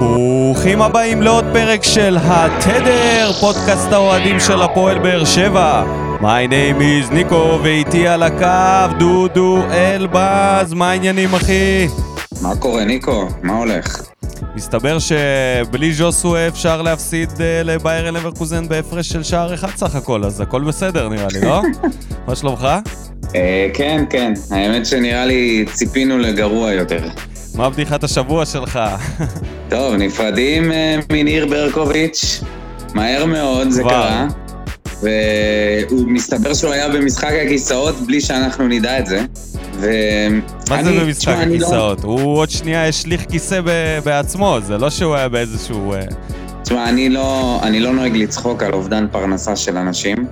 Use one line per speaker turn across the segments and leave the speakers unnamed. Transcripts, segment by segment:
ברוכים הבאים לעוד פרק של התדר, פודקאסט האוהדים של הפועל באר שבע. My name is ניקו, ואיתי על הקו דודו אלבז, מה העניינים אחי?
מה קורה ניקו? מה הולך?
מסתבר שבלי ז'וסו אפשר להפסיד אה, לביירן לברקוזן בהפרש של שער אחד סך הכל, אז הכל בסדר נראה לי, לא? מה שלומך?
אה, כן, כן. האמת שנראה לי ציפינו לגרוע יותר.
מה בדיחת השבוע שלך?
טוב, נפרדים אה, מניר ברקוביץ', מהר מאוד זה. קרה. והוא מסתבר שהוא היה במשחק הכיסאות בלי שאנחנו נדע את זה. ו...
מה זה במשחק
לא-
הכיסאות? הוא עוד שנייה השליך כיסא ב- בעצמו, זה לא שהוא היה באיזשהו... אה,
תשמע, אני לא, אני לא נוהג לצחוק על אובדן פרנסה של אנשים,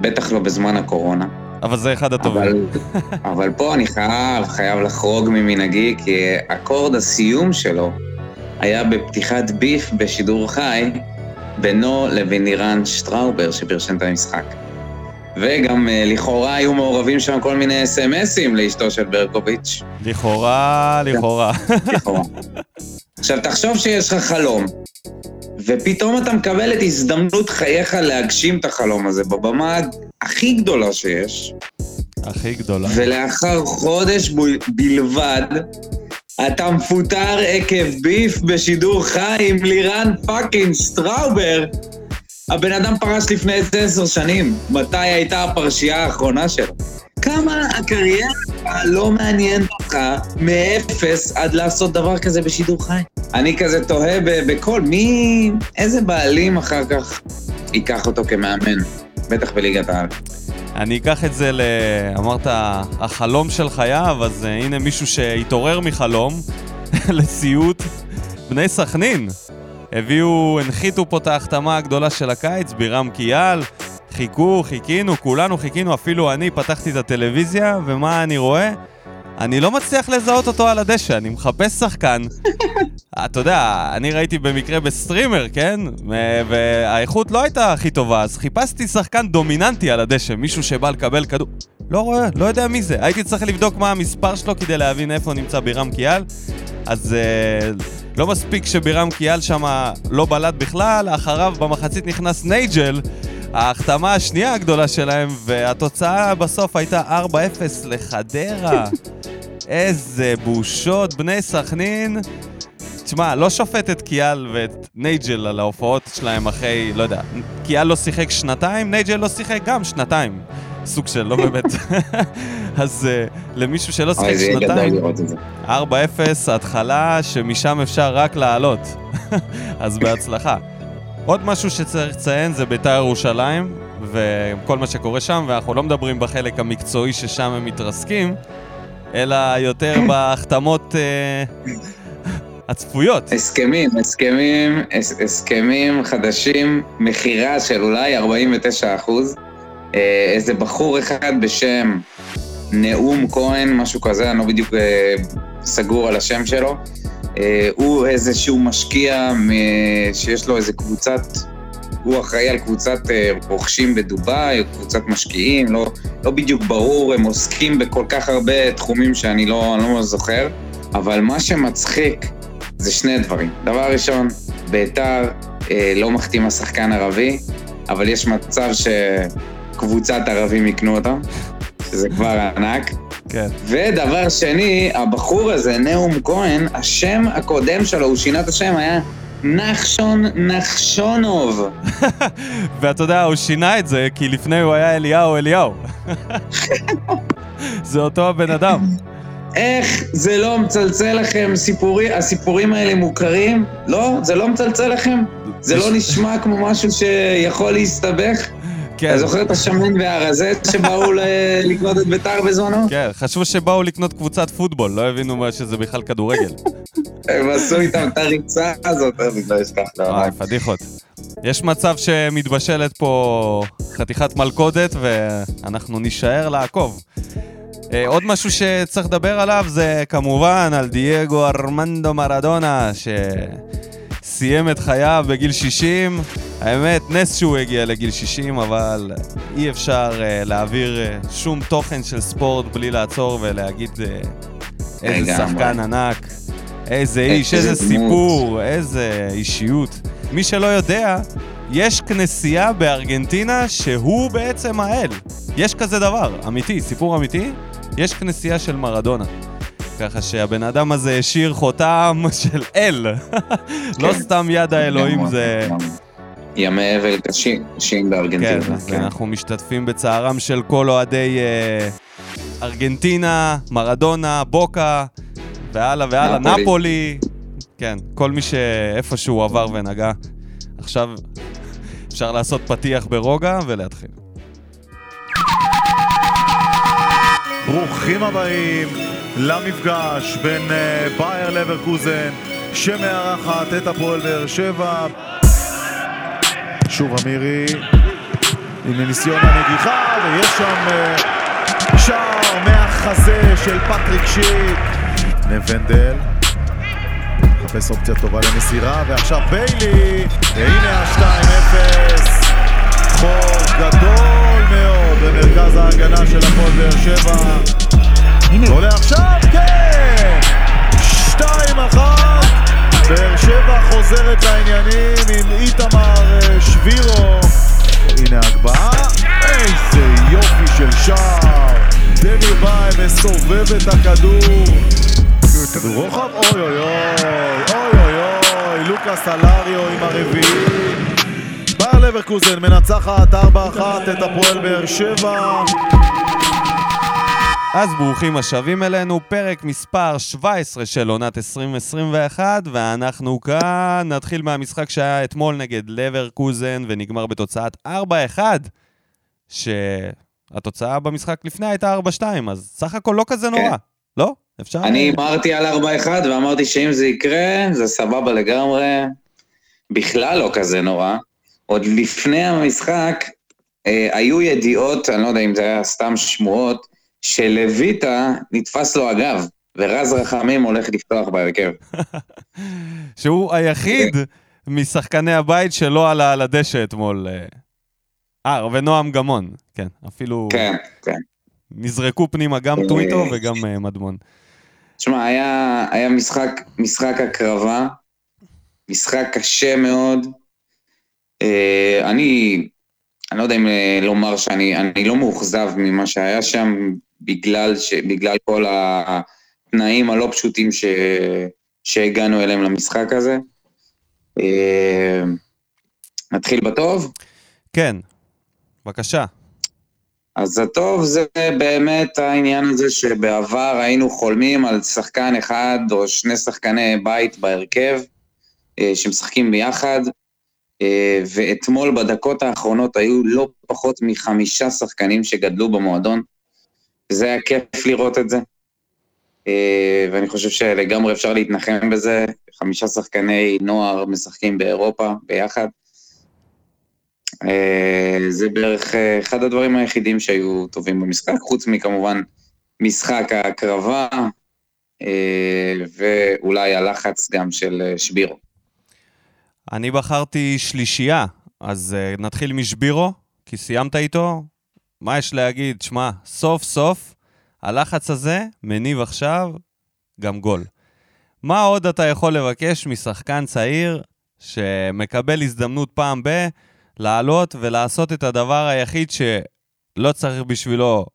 בטח לא בזמן הקורונה.
אבל זה אחד הטובים.
אבל, אבל פה אני חייב, חייב לחרוג ממנהגי, כי אקורד הסיום שלו היה בפתיחת ביף בשידור חי בינו לבין לירן שטראובר שפרשן את המשחק. וגם אה, לכאורה היו מעורבים שם כל מיני אס.אם.אסים לאשתו של ברקוביץ'.
לכאורה, לכאורה.
לכאורה. עכשיו, תחשוב שיש לך חלום, ופתאום אתה מקבל את הזדמנות חייך להגשים את החלום הזה בבמה הכי גדולה שיש,
הכי גדולה.
ולאחר חודש ב- בלבד, אתה מפוטר עקב beef בשידור חי עם לירן פאקינג סטראובר. הבן אדם פרש לפני עשר שנים. מתי הייתה הפרשייה האחרונה שלו? כמה הקריירה לא מעניינת אותך מאפס עד לעשות דבר כזה בשידור חי? אני כזה תוהה בכל, מי... איזה בעלים אחר כך ייקח אותו כמאמן? בטח בליגת העל.
אני אקח את זה ל... אמרת, החלום של חייו, אז uh, הנה מישהו שהתעורר מחלום לסיוט. בני סכנין הביאו, הנחיתו פה את ההחתמה הגדולה של הקיץ, בירם קיאל. חיכו, חיכינו, כולנו חיכינו, אפילו אני פתחתי את הטלוויזיה, ומה אני רואה? אני לא מצליח לזהות אותו על הדשא, אני מחפש שחקן. אתה יודע, אני ראיתי במקרה ב streamer, כן? ו- והאיכות לא הייתה הכי טובה, אז חיפשתי שחקן דומיננטי על הדשא, מישהו שבא לקבל כדור. לא רואה, לא יודע מי זה. הייתי צריך לבדוק מה המספר שלו כדי להבין איפה נמצא בירם קיאל. אז אה, לא מספיק שבירם קיאל שם לא בלט בכלל, אחריו במחצית נכנס נייג'ל, ההחתמה השנייה הגדולה שלהם, והתוצאה בסוף הייתה 4-0 לחדרה. איזה בושות, בני סכנין. תשמע, לא שופט את קיאל ואת נייג'ל על ההופעות שלהם אחרי, לא יודע, קיאל לא שיחק שנתיים, נייג'ל לא שיחק גם שנתיים. סוג של, לא באמת. אז uh, למישהו שלא שיחק שנתיים,
לראות את זה.
4-0, התחלה שמשם אפשר רק לעלות. אז בהצלחה. עוד משהו שצריך לציין זה בית"ר ירושלים, וכל מה שקורה שם, ואנחנו לא מדברים בחלק המקצועי ששם הם מתרסקים, אלא יותר בהחתמות אה, הצפויות.
הסכמים, הסכמים, הס, הסכמים חדשים, מכירה של אולי 49 אחוז. אה, איזה בחור אחד בשם נאום כהן, משהו כזה, אני לא בדיוק אה, סגור על השם שלו. אה, הוא איזשהו משקיע שיש לו איזה קבוצת, הוא אחראי על קבוצת אה, רוכשים בדובאי, או קבוצת משקיעים, לא, לא בדיוק ברור, הם עוסקים בכל כך הרבה תחומים שאני לא, לא זוכר, אבל מה שמצחיק זה שני דברים. דבר ראשון, ביתר אה, לא מחתימה שחקן ערבי, אבל יש מצב שקבוצת ערבים יקנו אותו, שזה כבר ענק.
כן.
ודבר שני, הבחור הזה, נאום כהן, השם הקודם שלו, הוא שינה את השם, היה נחשון נחשונוב.
ואתה יודע, הוא שינה את זה, כי לפני הוא היה אליהו אליהו. זה אותו הבן אדם.
איך זה לא מצלצל לכם, סיפורי, הסיפורים האלה מוכרים? לא? זה לא מצלצל לכם? זה לא נשמע כמו משהו שיכול להסתבך?
כן,
אתה זוכר את השמן והרזה שבאו לקנות את ביתר בזמנו?
כן, חשבו שבאו לקנות קבוצת פוטבול, לא הבינו מה שזה בכלל כדורגל.
הם עשו איתם את הריצה הזאת, אני לא אשכח. לא,
וואי, פדיחות. יש מצב שמתבשלת פה חתיכת מלכודת ואנחנו נישאר לעקוב. אה, עוד משהו שצריך לדבר עליו זה כמובן על דייגו ארמנדו מרדונה, שסיים את חייו בגיל 60. האמת, נס שהוא הגיע לגיל 60, אבל אי אפשר uh, להעביר uh, שום תוכן של ספורט בלי לעצור ולהגיד uh, איזה. שחקן ענק. איזה איש, איזה סיפור, איזה אישיות. מי שלא יודע, יש כנסייה בארגנטינה שהוא בעצם האל. יש כזה דבר, אמיתי, סיפור אמיתי, יש כנסייה של מרדונה. ככה שהבן אדם הזה השאיר חותם של אל. לא
כן.
סתם יד האלוהים זה...
ימי אבל קשים בארגנטינה.
כן, אז אנחנו משתתפים בצערם של כל אוהדי אה, ארגנטינה, מרדונה, בוקה, והלאה והלאה.
נפולי.
כן, כל מי שאיפשהו עבר ונגע. עכשיו אפשר לעשות פתיח ברוגע ולהתחיל.
ברוכים הבאים למפגש בין אה, בייר לברקוזן שמארחת את הפועל באר שבע. שוב אמירי עם ניסיון הנגיחה ויש שם אה, שער מהחזה של פטריק שיק. נבנדל מחפש אופציה טובה למסירה ועכשיו ביילי והנה ה-2-0 חור גדול מאוד במרכז ההגנה של הפועל באר שבע עולה עכשיו, כן! שתיים אחת. באר שבע חוזרת לעניינים עם איתמר אה, שבירו. הנה הגבהה איזה יופי של שער. דני ביי מסובב את הכדור. כדור רוחב אוי אוי אוי. אוי אוי אוי. לוקאס אלריו עם הרביעי. בייר לברקוזן מנצחת 4-1 את הפועל באר שבע
אז ברוכים השבים אלינו, פרק מספר 17 של עונת 2021, ואנחנו כאן נתחיל מהמשחק שהיה אתמול נגד לברקוזן ונגמר בתוצאת 4-1, שהתוצאה במשחק לפני הייתה 4-2, אז סך הכל לא כזה נורא, לא? אפשר?
אני הימרתי על 4-1 ואמרתי שאם זה יקרה, זה סבבה לגמרי. בכלל לא כזה נורא. עוד לפני המשחק, אה, היו ידיעות, אני לא יודע אם זה היה סתם שמועות, שלויטה נתפס לו הגב, ורז רחמים הולך לפתוח בהרכב.
שהוא היחיד משחקני הבית שלא עלה על הדשא אתמול. אה, אה, ונועם גמון, כן, אפילו
כן, כן.
נזרקו פנימה גם
אה,
טוויטו וגם אה, מדמון.
תשמע, היה, היה משחק, משחק הקרבה, משחק קשה מאוד. אני, אני לא יודע אם לומר שאני אני לא מאוכזב ממה שהיה שם, בגלל, ש, בגלל כל התנאים הלא פשוטים ש, שהגענו אליהם למשחק הזה. אה, נתחיל בטוב?
כן, בבקשה.
אז הטוב זה באמת העניין הזה שבעבר היינו חולמים על שחקן אחד או שני שחקני בית בהרכב אה, שמשחקים ביחד, אה, ואתמול בדקות האחרונות היו לא פחות מחמישה שחקנים שגדלו במועדון, וזה היה כיף לראות את זה. אה, ואני חושב שלגמרי אפשר להתנחם בזה, חמישה שחקני נוער משחקים באירופה ביחד. אה, זה בערך אה, אחד הדברים היחידים שהיו טובים במשחק, חוץ מכמובן משחק ההקרבה, ואולי הלחץ גם של שבירו.
אני בחרתי שלישייה, אז נתחיל משבירו, כי סיימת איתו. מה יש להגיד? שמע, סוף סוף הלחץ הזה מניב עכשיו גם גול. מה עוד אתה יכול לבקש משחקן צעיר שמקבל הזדמנות פעם ב... לעלות ולעשות את הדבר היחיד שלא צריך בשבילו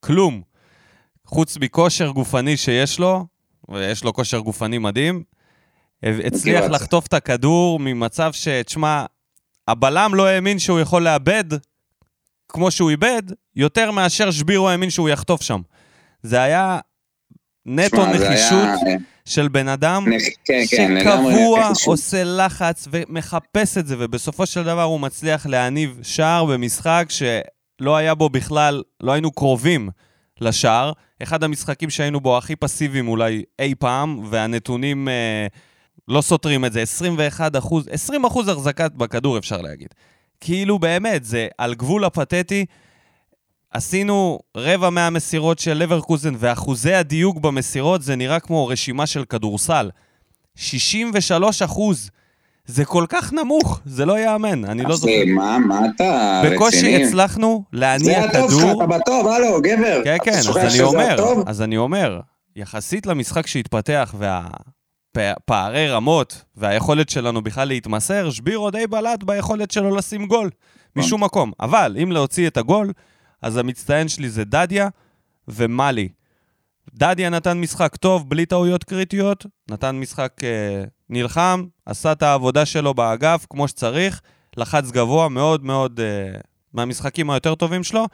כלום, חוץ מכושר גופני שיש לו, ויש לו כושר גופני מדהים, הצליח. לחטוף את הכדור ממצב ש... תשמע, הבלם לא האמין שהוא יכול לאבד כמו שהוא איבד, יותר מאשר שבירו האמין שהוא יחטוף שם. זה היה נטו
שמע, זה
נחישות
היה,
של בן אדם
נח- כן, כן,
שקבוע
נחישות.
עושה לחץ ומחפש את זה, ובסופו של דבר הוא מצליח להניב שער במשחק שלא היה בו בכלל, לא היינו קרובים לשער. אחד המשחקים שהיינו בו הכי פסיביים אולי אי פעם, והנתונים אה, לא סותרים את זה. 21 אחוז, 20 אחוז החזקת בכדור אפשר להגיד. כאילו באמת, זה על גבול הפתטי. עשינו רבע מהמסירות של לברקוזן, ואחוזי הדיוק במסירות זה נראה כמו רשימה של כדורסל. 63 אחוז. זה כל כך נמוך, זה לא ייאמן, אני לא זוכר.
מה, מה אתה
בקושי
רציני?
הצלחנו להניע
זה הטוב שלך,
כדור.
אתה בטוב, הלו, גבר.
כן, כן, אז אני אומר? אז אני אומר, יחסית למשחק שהתפתח פערי רמות והיכולת שלנו בכלל להתמסר, שבירו די בלט ביכולת שלו לשים גול, משום מקום. אבל אם להוציא את הגול, אז המצטיין שלי זה דדיה ומאלי. דדיה נתן משחק טוב, בלי טעויות קריטיות, נתן משחק אה, נלחם, עשה את העבודה שלו באגף כמו שצריך, לחץ גבוה מאוד מאוד אה, מהמשחקים היותר טובים שלו,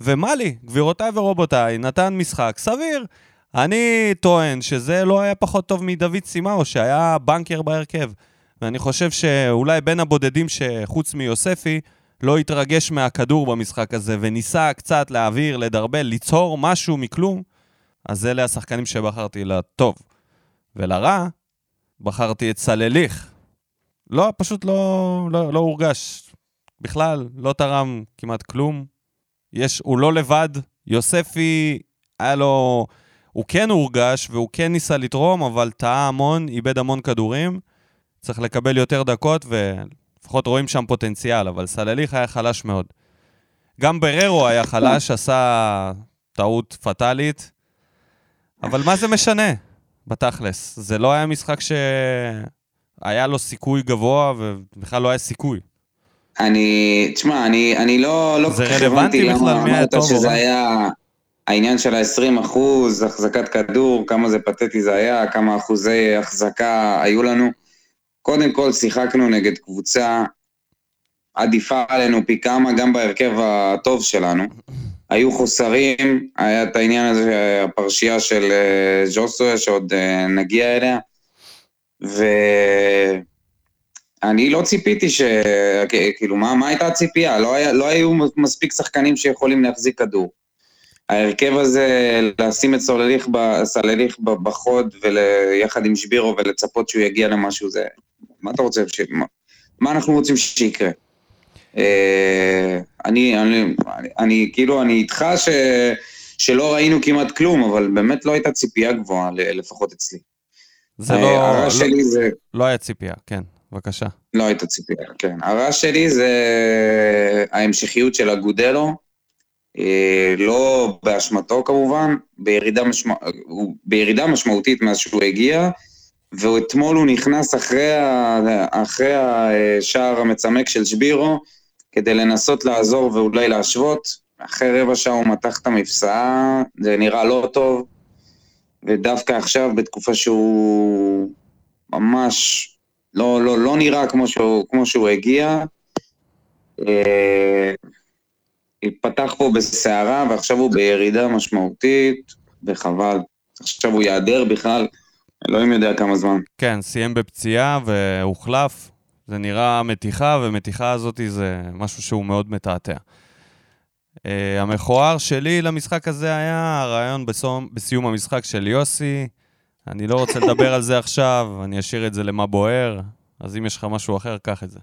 ומאלי, גבירותיי ורובותיי, נתן משחק סביר. אני טוען שזה לא היה פחות טוב מדוד סימאו, שהיה בנקר בהרכב. ואני חושב שאולי בין הבודדים שחוץ מיוספי, לא התרגש מהכדור במשחק הזה, וניסה קצת להעביר, לדרבל, ליצור משהו מכלום, אז אלה השחקנים שבחרתי לטוב. ולרע, בחרתי את סלליך. לא, פשוט לא, לא, לא הורגש. בכלל, לא תרם כמעט כלום. יש, הוא לא לבד. יוספי, היה לו... הוא כן הורגש והוא כן ניסה לתרום, אבל טעה המון, איבד המון כדורים. צריך לקבל יותר דקות, ולפחות רואים שם פוטנציאל, אבל סלליך היה חלש מאוד. גם בררו היה חלש, עשה טעות פטאלית, אבל מה זה משנה, בתכלס? זה לא היה משחק שהיה לו סיכוי גבוה, ובכלל לא היה סיכוי.
אני, תשמע, אני, אני לא, לא
זה רלוונטי בכלל מי היה טוב
שזה היה העניין של ה-20 אחוז, החזקת כדור, כמה זה פתטי זה היה, כמה אחוזי החזקה היו לנו. קודם כל שיחקנו נגד קבוצה עדיפה עלינו פי כמה, גם בהרכב הטוב שלנו. היו חוסרים, היה את העניין הזה, הפרשייה של אה, ג'וסווה, שעוד אה, נגיע אליה, ואני לא ציפיתי ש... כאילו, מה, מה הייתה הציפייה? לא, היה, לא היו מספיק שחקנים שיכולים להחזיק כדור. ההרכב הזה, לשים את סולליך, סולליך בחוד ויחד עם שבירו ולצפות שהוא יגיע למשהו, זה... מה אתה רוצה? ש... מה, מה אנחנו רוצים שיקרה? אה, אני, אני, אני, אני כאילו, אני איתך ש, שלא ראינו כמעט כלום, אבל באמת לא הייתה ציפייה גבוהה, לפחות אצלי.
זה לא, לא, זה... לא היה ציפייה, כן, בבקשה.
לא הייתה ציפייה, כן. הרעש שלי זה ההמשכיות של אגודלו, אה, לא באשמתו כמובן, בירידה, משמע... בירידה משמעותית מאז שהוא הגיע, ואתמול הוא נכנס אחרי, ה... אחרי השער המצמק של שבירו, כדי לנסות לעזור ואולי להשוות. אחרי רבע שעה הוא מתח את המפסעה, זה נראה לא טוב, ודווקא עכשיו, בתקופה שהוא ממש לא, לא, לא נראה כמו שהוא, כמו שהוא הגיע, התפתח פה בסערה, ועכשיו הוא בירידה משמעותית, וחבל. עכשיו הוא ייעדר בכלל, אלוהים יודע כמה זמן.
כן, סיים בפציעה והוחלף. זה נראה מתיחה, ומתיחה הזאת זה משהו שהוא מאוד מתעתע. Uh, המכוער שלי למשחק הזה היה הרעיון בסום, בסיום המשחק של יוסי. אני לא רוצה לדבר על זה עכשיו, אני אשאיר את זה למה בוער, אז אם יש לך משהו אחר, קח את זה.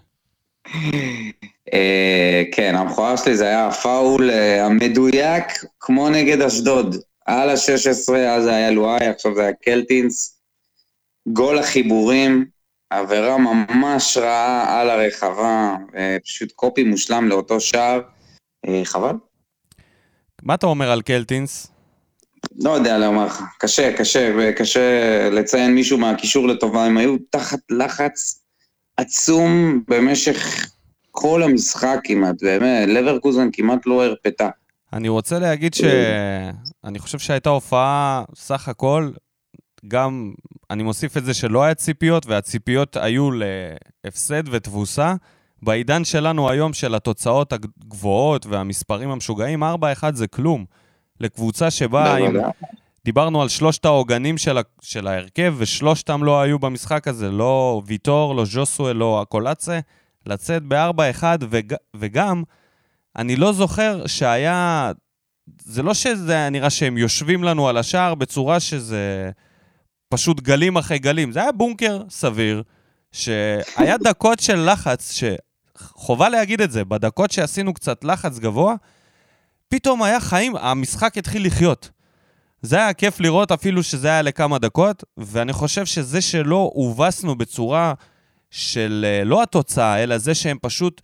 אה, כן, המכוער שלי זה היה הפאול אה, המדויק, כמו נגד אשדוד. על ה-16, אז זה היה לואי, עכשיו זה היה קלטינס. גול החיבורים, עבירה ממש רעה על הרחבה, אה, פשוט קופי מושלם לאותו שער. חבל.
מה אתה אומר על קלטינס?
לא יודע לומר לך, קשה, קשה, קשה לציין מישהו מהקישור לטובה, הם היו תחת לחץ עצום במשך כל המשחק כמעט, באמת, לברקוזן כמעט לא הרפתה.
אני רוצה להגיד שאני חושב שהייתה הופעה, סך הכל, גם, אני מוסיף את זה שלא היה ציפיות, והציפיות היו להפסד ותבוסה. בעידן שלנו היום, של התוצאות הגבוהות והמספרים המשוגעים, 4-1 זה כלום. לקבוצה שבה עם, דיברנו על שלושת העוגנים של, ה, של ההרכב, ושלושתם לא היו במשחק הזה, לא ויטור, לא ז'וסואל, לא הקולאצה, לצאת ב-4-1, וג, וגם, אני לא זוכר שהיה... זה לא שזה היה נראה שהם יושבים לנו על השער בצורה שזה פשוט גלים אחרי גלים, זה היה בונקר סביר, שהיה דקות של לחץ, שחובה להגיד את זה, בדקות שעשינו קצת לחץ גבוה, פתאום היה חיים, המשחק התחיל לחיות. זה היה כיף לראות אפילו שזה היה לכמה דקות, ואני חושב שזה שלא הובסנו בצורה של אה, לא התוצאה, אלא זה שהם פשוט...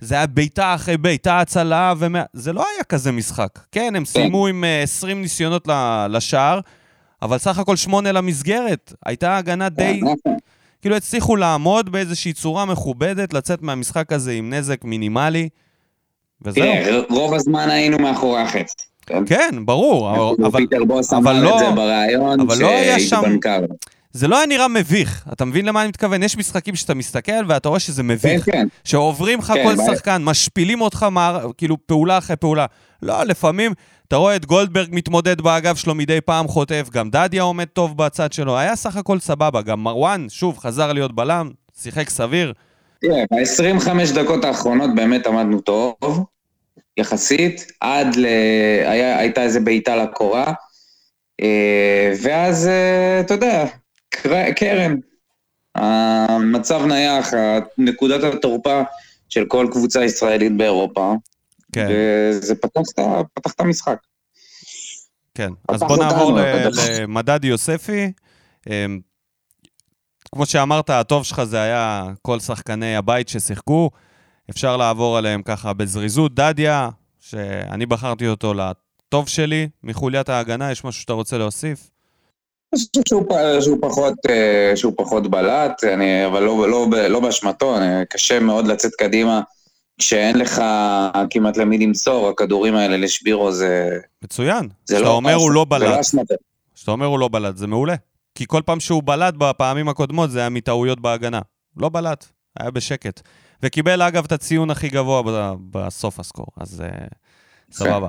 זה היה בעיטה אחרי בעיטה, הצלה, ומה... זה לא היה כזה משחק. כן, הם סיימו עם 20 אה, ניסיונות לשער, אבל סך הכל שמונה למסגרת. הייתה הגנה די...
נכון.
כאילו הצליחו לעמוד באיזושהי צורה מכובדת, לצאת מהמשחק הזה עם נזק מינימלי, וזהו.
תראה, רוב הזמן היינו מאחורי החץ.
כן, ברור, אבל,
פיטר בוס
אבל
אמר
לא-
את זה בריאיון,
אבל לא היה שם-. זה לא היה נראה מביך. אתה מבין למה אני מתכוון? יש משחקים שאתה מסתכל ואתה רואה שזה
כן,
מביך.
כן.
שעוברים לך
כן,
כל
בעיה.
שחקן, משפילים אותך מער... כאילו פעולה אחרי פעולה. לא, לפעמים אתה רואה את גולדברג מתמודד באגף שלו מדי פעם חוטף, גם דדיה עומד טוב בצד שלו, היה סך הכל סבבה. גם מרואן, שוב, חזר להיות בלם, שיחק סביר.
תראה, ב-25 דקות האחרונות באמת עמדנו טוב, יחסית, עד ל... היה, הייתה איזה בעיטה לקורה, אה, ואז, אה, אתה יודע, קר- קרן. המצב נייח, נקודת התורפה של כל קבוצה ישראלית באירופה,
כן,
וזה פתח, את פתח את המשחק.
כן. אז בוא נעבור. למדד יוספי. אמ, כמו שאמרת, הטוב שלך זה היה כל שחקני הבית ששיחקו. אפשר לעבור עליהם ככה בזריזות. דדיה, שאני בחרתי אותו לטוב שלי מחוליית ההגנה, יש משהו שאתה רוצה להוסיף?
אני חושב שהוא, שהוא, פחות, אה, שהוא פחות בלט, אני, אבל לא, לא, ב- לא באשמתו, קשה מאוד לצאת קדימה כשאין לך כמעט למי למסור, הכדורים האלה לשבירו זה...
מצוין.
זה
כשאתה
לא
אומר הוא לא
לא
בלט. כשאתה אומר הוא לא בלט, זה מעולה. כי כל פעם שהוא בלט בפעמים הקודמות זה היה מטעויות בהגנה. לא בלט, היה בשקט. וקיבל אגב את הציון הכי גבוה ב- בסוף הסקור, אז אה, סבבה.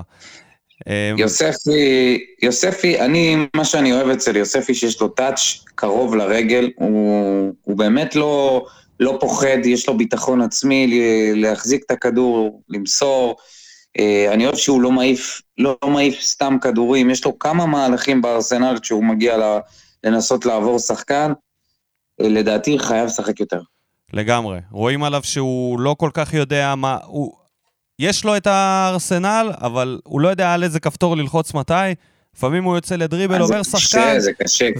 אה,
יוספי, יוספי, אני, מה שאני אוהב אצל יוספי, שיש לו טאץ' קרוב לרגל, הוא, הוא באמת לא, לא פוחד, יש לו ביטחון עצמי להחזיק את הכדור, למסור. אה, אני אוהב שהוא לא מעיף, לא, לא מעיף סתם כדורים, יש לו כמה מהלכים בארסנל כשהוא מגיע לנסות לעבור שחקן. אה, לדעתי חייב לשחק יותר.
לגמרי. רואים עליו שהוא לא כל כך יודע מה... הוא... יש לו את הארסנל, אבל הוא לא יודע על איזה כפתור ללחוץ מתי. לפעמים הוא יוצא לדריבל, עובר
זה
שחקן.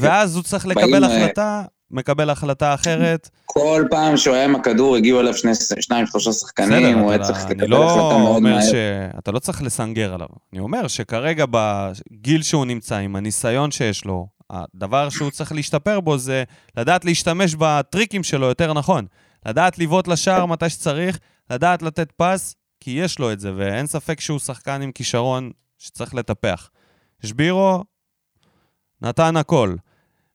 ואז הוא צריך לקבל
אה,
החלטה, מקבל החלטה אחרת.
כל פעם שהוא היה עם הכדור, הגיעו אליו שני, שניים, שלושה שחקנים, הוא היה צריך
אני
לקבל
לא
החלטה מאוד
אומר
מהר.
ש... אתה לא צריך לסנגר עליו. אני אומר שכרגע בגיל שהוא נמצא, עם הניסיון שיש לו, הדבר שהוא צריך להשתפר בו זה לדעת להשתמש בטריקים שלו יותר נכון. לדעת לבעוט לשער מתי שצריך, לדעת לתת פס, כי יש לו את זה, ואין ספק שהוא שחקן עם כישרון שצריך לטפח. שבירו נתן הכל.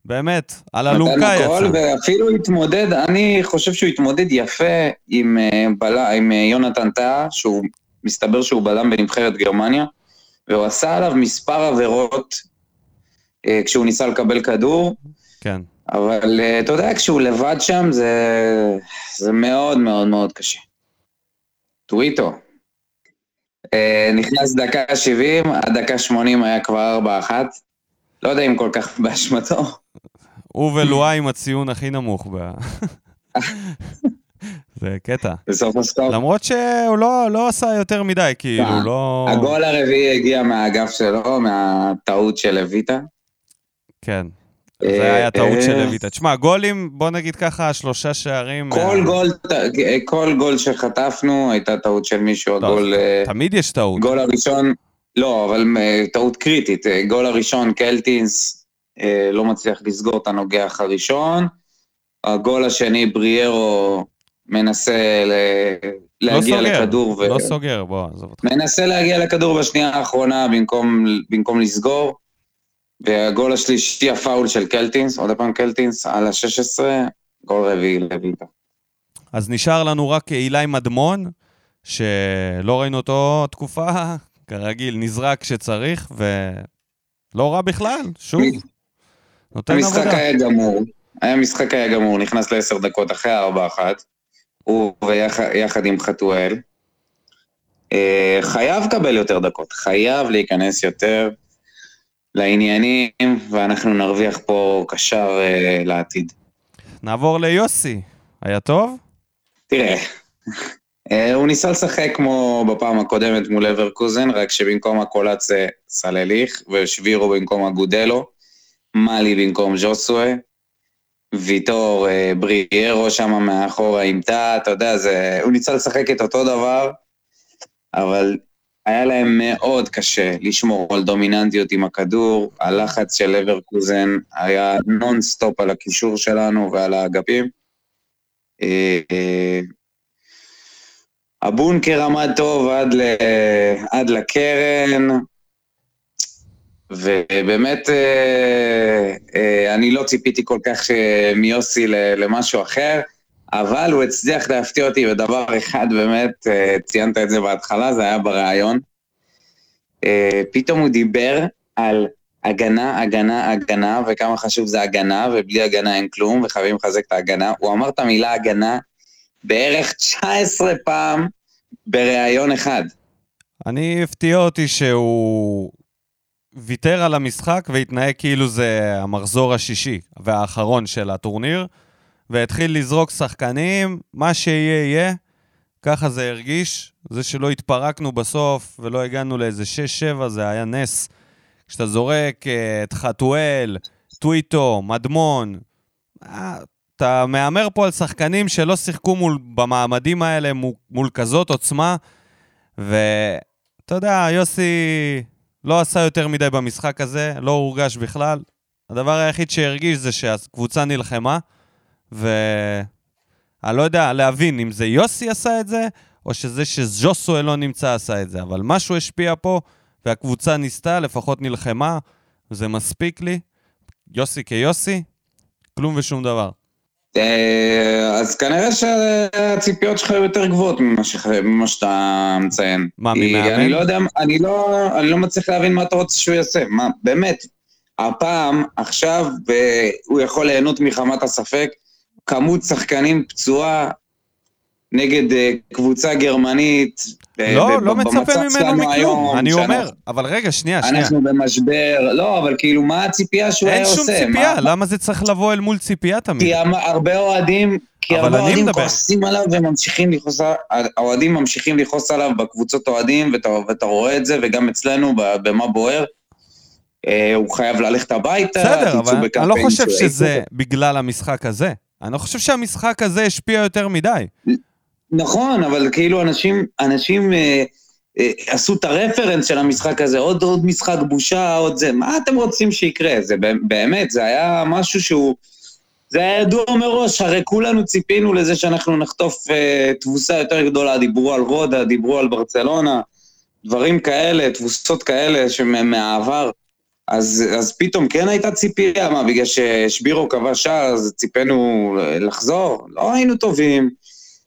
באמת, על אלונקה
נתן הכל,
יצא.
ואפילו התמודד, אני חושב שהוא התמודד יפה עם, אה, בל... עם אה, יונתן טאה, שהוא מסתבר שהוא בלם בנבחרת גרמניה, והוא עשה עליו מספר עבירות אה, כשהוא ניסה לקבל כדור,
כן.
אבל אה, אתה יודע, כשהוא לבד שם זה, זה מאוד מאוד מאוד קשה. טוויטו. אה, נכנס דקה 70, עד דקה 80 היה כבר 4-1. לא יודע אם כל כך באשמתו.
הוא ולואי עם הציון הכי נמוך. ב... זה קטע.
בסוף הסקופ.
למרות שהוא לא, לא עשה יותר מדי, כאילו,
אה,
לא...
הגול הרביעי הגיע מהאגף שלו, מהטעות של לויטה.
כן.
אה,
זה היה טעות
אה,
של לויטה. תשמע, גולים, בוא נגיד ככה, שלושה שערים...
כל
מה-
גול, כל גול שחטפנו הייתה טעות של מישהו, הגול, אה,
תמיד יש טעות.
גול הראשון, לא, אבל אה, טעות קריטית, אה, גול הראשון, קלטינס אה, לא מצליח לסגור את הנוגח הראשון, הגול השני, בריארו מנסה ל-
לא
להגיע
סוגר,
לכדור, ו-
לא סוגר, בוא, עזוב אותך.
מנסה להגיע לכדור בשנייה האחרונה במקום, במקום לסגור. והגול השלישי, הפאול של קלטינס, עוד פעם קלטינס, על ה-16, גול רביעי לויטה.
אז נשאר לנו רק אילי מדמון, שלא ראינו אותו תקופה, כרגיל, נזרק כשצריך, ולא רע בכלל, שוב. נותן
המשחק
עבודה.
היה גמור, היה משחק היה גמור, נכנס לעשר דקות אחרי הארבע אחת, הוא ויחד עם חתואל. אה, חייב לקבל יותר דקות, חייב להיכנס יותר לעניינים, ואנחנו נרוויח פה קשר אה, לעתיד.
נעבור ליוסי. היה טוב?
תראה, אה, הוא ניסה לשחק כמו בפעם הקודמת מול אברקוזן, רק שבמקום הקולץ זה סלליך, ושבירו במקום אגודלו, מאלי במקום ז'וסווה, ויטור אה, בריארו שם מאחורה עם תא, אתה יודע, זה, הוא ניסה לשחק את אותו דבר, אבל היה להם מאוד קשה לשמור על דומיננטיות עם הכדור, הלחץ של לברקוזן היה נונסטופ על הקישור שלנו ועל האגפים. אה, אה, הבונקר עמד טוב עד, ל, עד לקרן, ובאמת אה, אני לא ציפיתי כל כך מיוסי למשהו אחר. אבל הוא הצליח להפתיע אותי בדבר אחד, באמת, אה, ציינת את זה בהתחלה, זה היה בריאיון. אה, פתאום הוא דיבר על הגנה, הגנה, הגנה, וכמה חשוב זה הגנה, ובלי הגנה אין כלום, וחייבים לחזק את ההגנה. הוא אמר את המילה הגנה בערך 19 פעם בריאיון אחד.
אני הפתיע אותי שהוא ויתר על המשחק והתנהג כאילו זה המחזור השישי והאחרון של הטורניר. והתחיל לזרוק שחקנים, מה שיהיה יהיה. ככה זה הרגיש. זה שלא התפרקנו בסוף ולא הגענו לאיזה 6-7, זה היה נס. כשאתה זורק uh, את חתואל, טוויטו, מדמון, אה, אתה מהמר פה על שחקנים שלא שיחקו מול, במעמדים האלה מול, מול כזאת עוצמה, ואתה יודע, יוסי לא עשה יותר מדי במשחק הזה, לא הורגש בכלל. הדבר היחיד שהרגיש זה שהקבוצה נלחמה, ואני לא יודע להבין אם זה יוסי עשה את זה, או שזה שז'וסואל לא נמצא עשה את זה, אבל משהו השפיע פה, והקבוצה ניסתה, לפחות נלחמה, זה מספיק לי. יוסי כיוסי, כלום ושום דבר.
אה, אז כנראה שהציפיות שלך היו יותר גבוהות ממה, שאתה מציין.
מה, ממאמן?
אני לא יודע, אני לא, אני לא מצליח להבין מה אתה רוצה שהוא יעשה. מה, באמת, הפעם, עכשיו, הוא יכול ליהנות מחמת הספק, כמות שחקנים פצועה נגד אה, קבוצה גרמנית.
לא, לא מצפה ממנו מכלום, אני אומר, אבל רגע, שנייה, שנייה.
אנחנו במשבר, לא, אבל כאילו, מה הציפייה שהוא היה עושה?
אין שום ציפייה, למה זה צריך לבוא אל מול ציפייה תמיד?
כי הרבה אוהדים, כי הרבה אוהדים כועסים עליו וממשיכים לכעוס, האוהדים ממשיכים לכעוס עליו בקבוצות אוהדים, ואתה רואה את זה, וגם אצלנו, במה בוער. אה, הוא חייב ללכת הביתה,
בסדר, אבל אני לא חושב שזה בגלל המשחק הזה. אני לא חושב שהמשחק הזה השפיע יותר מדי.
נכון, אבל כאילו אנשים, אנשים אה, אה, עשו את הרפרנס של המשחק הזה, עוד, עוד משחק בושה, עוד זה, מה אתם רוצים שיקרה? זה באמת, זה היה משהו שהוא... זה היה ידוע מראש, הרי כולנו ציפינו לזה שאנחנו נחטוף אה, תבוסה יותר גדולה, דיברו על רודה, דיברו על ברצלונה, דברים כאלה, תבוסות כאלה שמהעבר. אז, אז פתאום כן הייתה ציפייה, מה, בגלל ששבירו כבש שער, אז ציפינו לחזור? לא היינו טובים.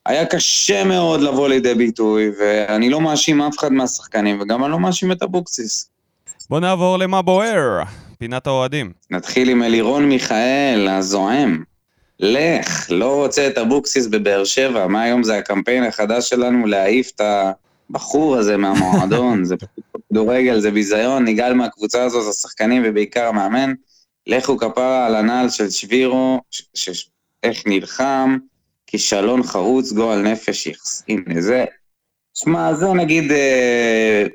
היה קשה מאוד לבוא לידי ביטוי, ואני לא מאשים אף אחד מהשחקנים, וגם אני לא מאשים את אבוקסיס.
בוא נעבור למה בוער, פינת האוהדים.
נתחיל עם אלירון מיכאל, הזועם. לך, לא רוצה את אבוקסיס בבאר שבע, מה היום זה הקמפיין החדש שלנו להעיף את הבחור הזה מהמועדון, זה פשוט כדורגל זה ביזיון, נגעל מהקבוצה הזאת, השחקנים ובעיקר המאמן. לכו כפרה על הנעל של שבירו, איך נלחם, כישלון חרוץ, גועל נפש יחס. הנה זה. שמע, זה נגיד אה,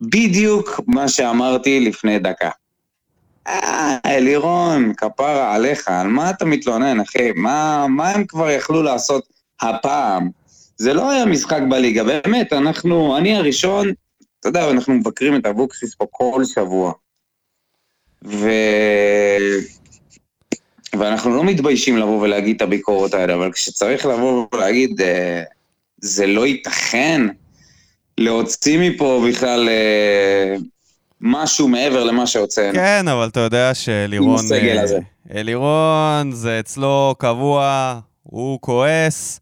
בדיוק מה שאמרתי לפני דקה. אה, אלירון, כפרה עליך, על מה אתה מתלונן, אחי? מה, מה הם כבר יכלו לעשות הפעם? זה לא היה משחק בליגה, באמת, אנחנו, אני הראשון אתה יודע, אנחנו מבקרים את אבוקסיס פה כל שבוע. ו... ואנחנו לא מתביישים לבוא ולהגיד את הביקורות האלה, אבל כשצריך לבוא ולהגיד, אה, זה לא ייתכן להוציא מפה בכלל אה, משהו מעבר למה שהוצאנו.
כן, אבל אתה יודע שלירון... אה, לירון זה אצלו קבוע, הוא כועס.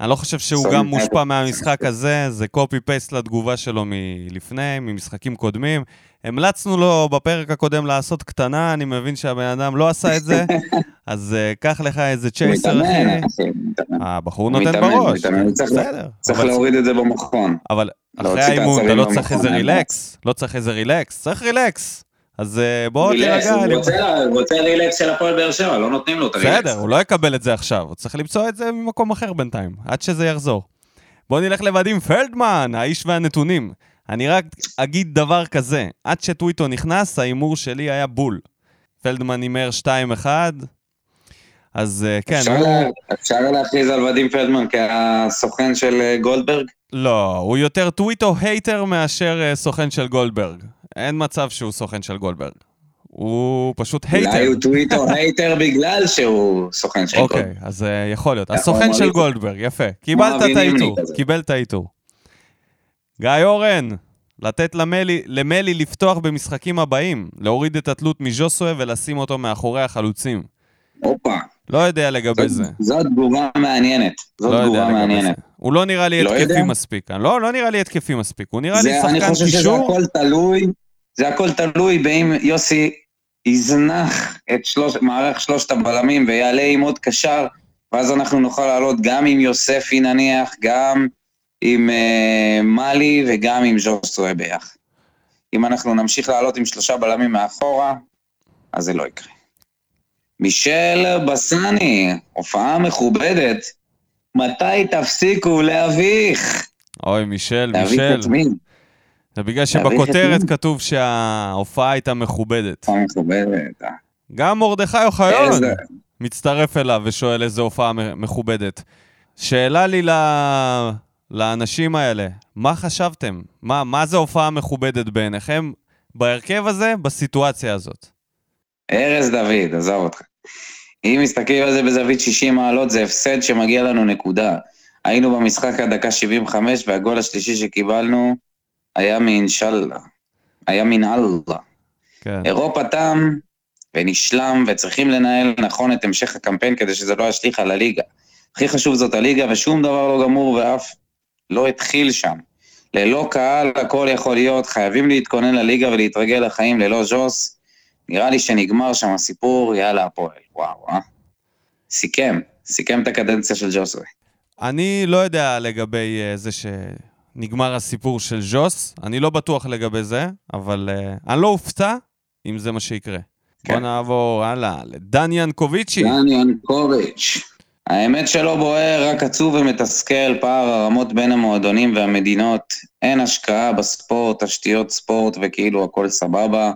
אני לא חושב שהוא גם מושפע מהמשחק הזה, זה קופי פייסט לתגובה שלו מלפני, ממשחקים קודמים. המלצנו לו בפרק הקודם לעשות קטנה, אני מבין שהבן אדם לא עשה את זה, אז uh, קח לך איזה צ'ייסר, אחי. הבחור נותן בראש.
צריך להוריד את זה במכון.
אבל אחרי האימון אתה לא צריך איזה רילקס, לא צריך איזה רילקס, צריך רילקס. אז אה, בואו תירגע.
הוא רוצה relax של הפועל באר שבע, לא נותנים לו את ה relax.
בסדר, הוא לא יקבל את זה עכשיו, הוא צריך למצוא את זה ממקום אחר בינתיים, עד שזה יחזור. בואו נלך לודים פלדמן, האיש והנתונים. אני רק אגיד דבר כזה, עד שטוויטו נכנס, ההימור שלי היה בול. פלדמן הימר 2-1, אז אה, כן,
אפשר
הוא...
לה- אפשר להכריז על ודים פלדמן כסוכן של אה, גולדברג?
לא, הוא יותר טוויטו hater מאשר סוכן של גולדברג. אין מצב שהוא סוכן של גולדברג. הוא פשוט hater.
אולי הוא טוויטו hater בגלל שהוא סוכן של
אוקיי,
גולדברג.
אז אה, יכול להיות. הסוכן של. גולדברג, יפה. קיבלת את
כזה.
קיבל את העיטור. גיא אורן, לתת למלי, למלי לפתוח במשחקים הבאים, להוריד את התלות מז'וסווה ולשים אותו מאחורי החלוצים.
הופה,
לא יודע לגבי זה.
זאת- זאת תגובה מעניינת. זאת
לא
תגובה
לגבי זה.
מעניינת.
הוא לא נראה לי
לא
התקפי
יודע?
מספיק. לא, לא נראה לי התקפי מספיק. הוא נראה לי
זה- אני
שחקן
חושב שזה
קישור.
הכל תלוי, זה הכל תלוי באם יוסי יזנח את שלוש, מערך שלושת הבלמים ויעלה עם עוד קשר, ואז אנחנו נוכל לעלות גם עם יוספי נניח, גם עם אה, מאלי וגם עם ז'וסטרואה ביחד. אם אנחנו נמשיך לעלות עם שלושה בלמים מאחורה, אז זה לא יקרה. מישל בסני, הופעה מכובדת, מתי תפסיקו להביך?
אוי, מישל,
להביך
מישל.
את מי?
זה בגלל שבכותרת? כתוב שההופעה הייתה מכובדת.
מכובדת. אה.
גם מרדכי אוחיון
איזה-
מצטרף אליו ושואל איזה הופעה מכובדת. שאלה לי ל... לאנשים האלה, מה חשבתם? מה, מה זה הופעה מכובדת בעיניכם בהרכב הזה, בסיטואציה הזאת?
ארז דוד, עזוב אותך. אם מסתכלים על זה בזווית 60 מעלות, זה הפסד שמגיע לנו נקודה. היינו במשחק עד דקה 75, והגול השלישי שקיבלנו היה מאינשאללה. היה מן אללה.
כן.
אירופה תם ונשלם, וצריכים לנהל נכון את המשך הקמפיין כדי שזה לא ישליך על הליגה. הכי חשוב זאת הליגה, ושום דבר לא גמור ואף לא התחיל שם. ללא קהל הכל יכול להיות, חייבים להתכונן לליגה ולהתרגל לחיים ללא ז'וס. נראה לי שנגמר שם הסיפור, יאללה הפועל. וואו, אה? סיכם, סיכם את הקדנציה של ג'וסוי.
אני לא יודע לגבי uh, זה שנגמר הסיפור של ז'וס, אני לא בטוח לגבי זה, אבל uh, אני לא אופתע אם זה מה שיקרה.
כן.
בוא נעבור הלאה לדן ינקוביצ'י.
דן ינקוביץ'. האמת שלא בוער, רק עצוב ומתסכל, פער הרמות בין המועדונים והמדינות. אין השקעה בספורט, תשתיות ספורט וכאילו הכל סבבה.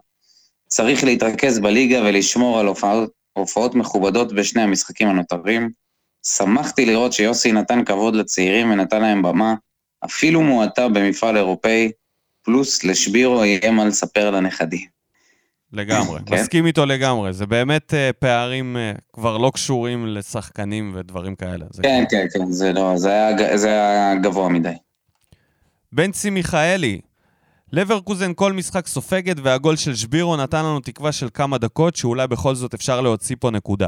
צריך להתרכז בליגה ולשמור על הופעות, הופעות מכובדות בשני המשחקים הנותרים. שמחתי לראות שיוסי נתן כבוד לצעירים ונתן להם במה, אפילו מועטה במפעל אירופאי, פלוס לשבירו יהיה מה לספר לנכדים.
לגמרי,
כן.
מסכים איתו לגמרי. זה באמת uh, פערים uh, כבר לא קשורים לשחקנים ודברים כאלה. זה
כן, כן, כן, זה לא, זה היה, זה היה גבוה מדי.
בנצי מיכאלי, לברקוזן כל משחק סופגת והגול של שבירו נתן לנו תקווה של כמה דקות שאולי בכל זאת אפשר להוציא פה נקודה.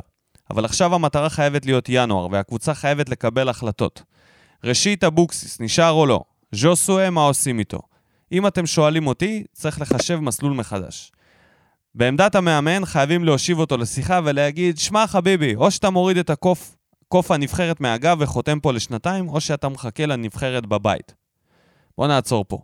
אבל עכשיו המטרה חייבת להיות ינואר והקבוצה חייבת לקבל החלטות. ראשית, אבוקסיס, נשאר או לא? ז'וסואה, מה עושים איתו? אם אתם שואלים אותי, צריך לחשב מסלול מחדש. בעמדת המאמן חייבים להושיב אותו לשיחה ולהגיד, שמע חביבי, או שאתה מוריד את הקוף, קוף הנבחרת מהגב וחותם פה לשנתיים, או שאתה מחכה לנבחרת בבית. בוא נעצור פה.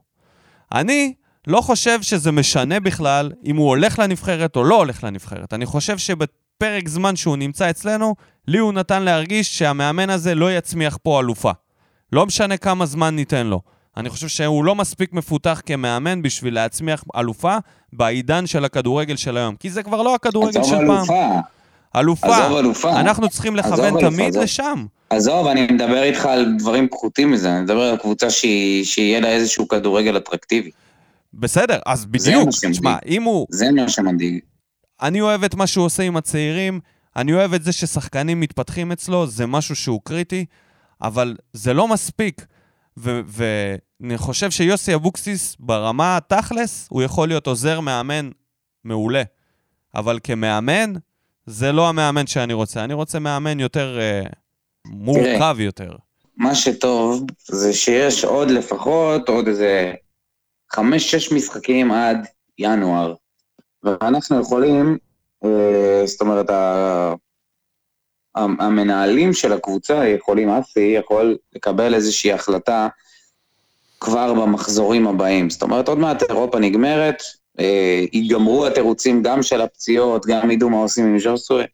אני לא חושב שזה משנה בכלל אם הוא הולך לנבחרת או לא הולך לנבחרת. אני חושב שבפרק זמן שהוא נמצא אצלנו, לי הוא נתן להרגיש שהמאמן הזה לא יצמיח פה אלופה. לא משנה כמה זמן ניתן לו. אני חושב שהוא לא מספיק מפותח כמאמן בשביל להצמיח אלופה בעידן של הכדורגל של היום. כי זה כבר לא הכדורגל של פעם.
אלופה,
אלופה.
עזוב אלופה.
אנחנו צריכים לכוון
אלופה,
תמיד
עזוב.
לשם.
עזוב, אני מדבר איתך על דברים פחותים מזה, אני מדבר על קבוצה שהיא- שיהיה לה איזשהו כדורגל אטרקטיבי.
בסדר, אז בדיוק. תשמע, אם הוא...
זה מה שמדאיג.
אני אוהב את מה שהוא עושה עם הצעירים, אני אוהב את זה ששחקנים מתפתחים אצלו, זה משהו שהוא קריטי, אבל זה לא מספיק. ואני חושב שיוסי אבוקסיס, ברמה התכלס, הוא יכול להיות עוזר מאמן מעולה. אבל כמאמן, זה לא המאמן שאני רוצה. אני רוצה מאמן יותר אה, מורכב יותר.
מה שטוב זה שיש עוד לפחות, עוד איזה חמש-שש משחקים עד ינואר. ואנחנו יכולים, אה, זאת אומרת, המנהלים של הקבוצה יכולים, אסי יכול לקבל איזושהי החלטה כבר במחזורים הבאים. זאת אומרת, עוד מעט אירופה נגמרת, אה, ייגמרו התירוצים גם של הפציעות, גם ידעו מה עושים עם ז'וסוי,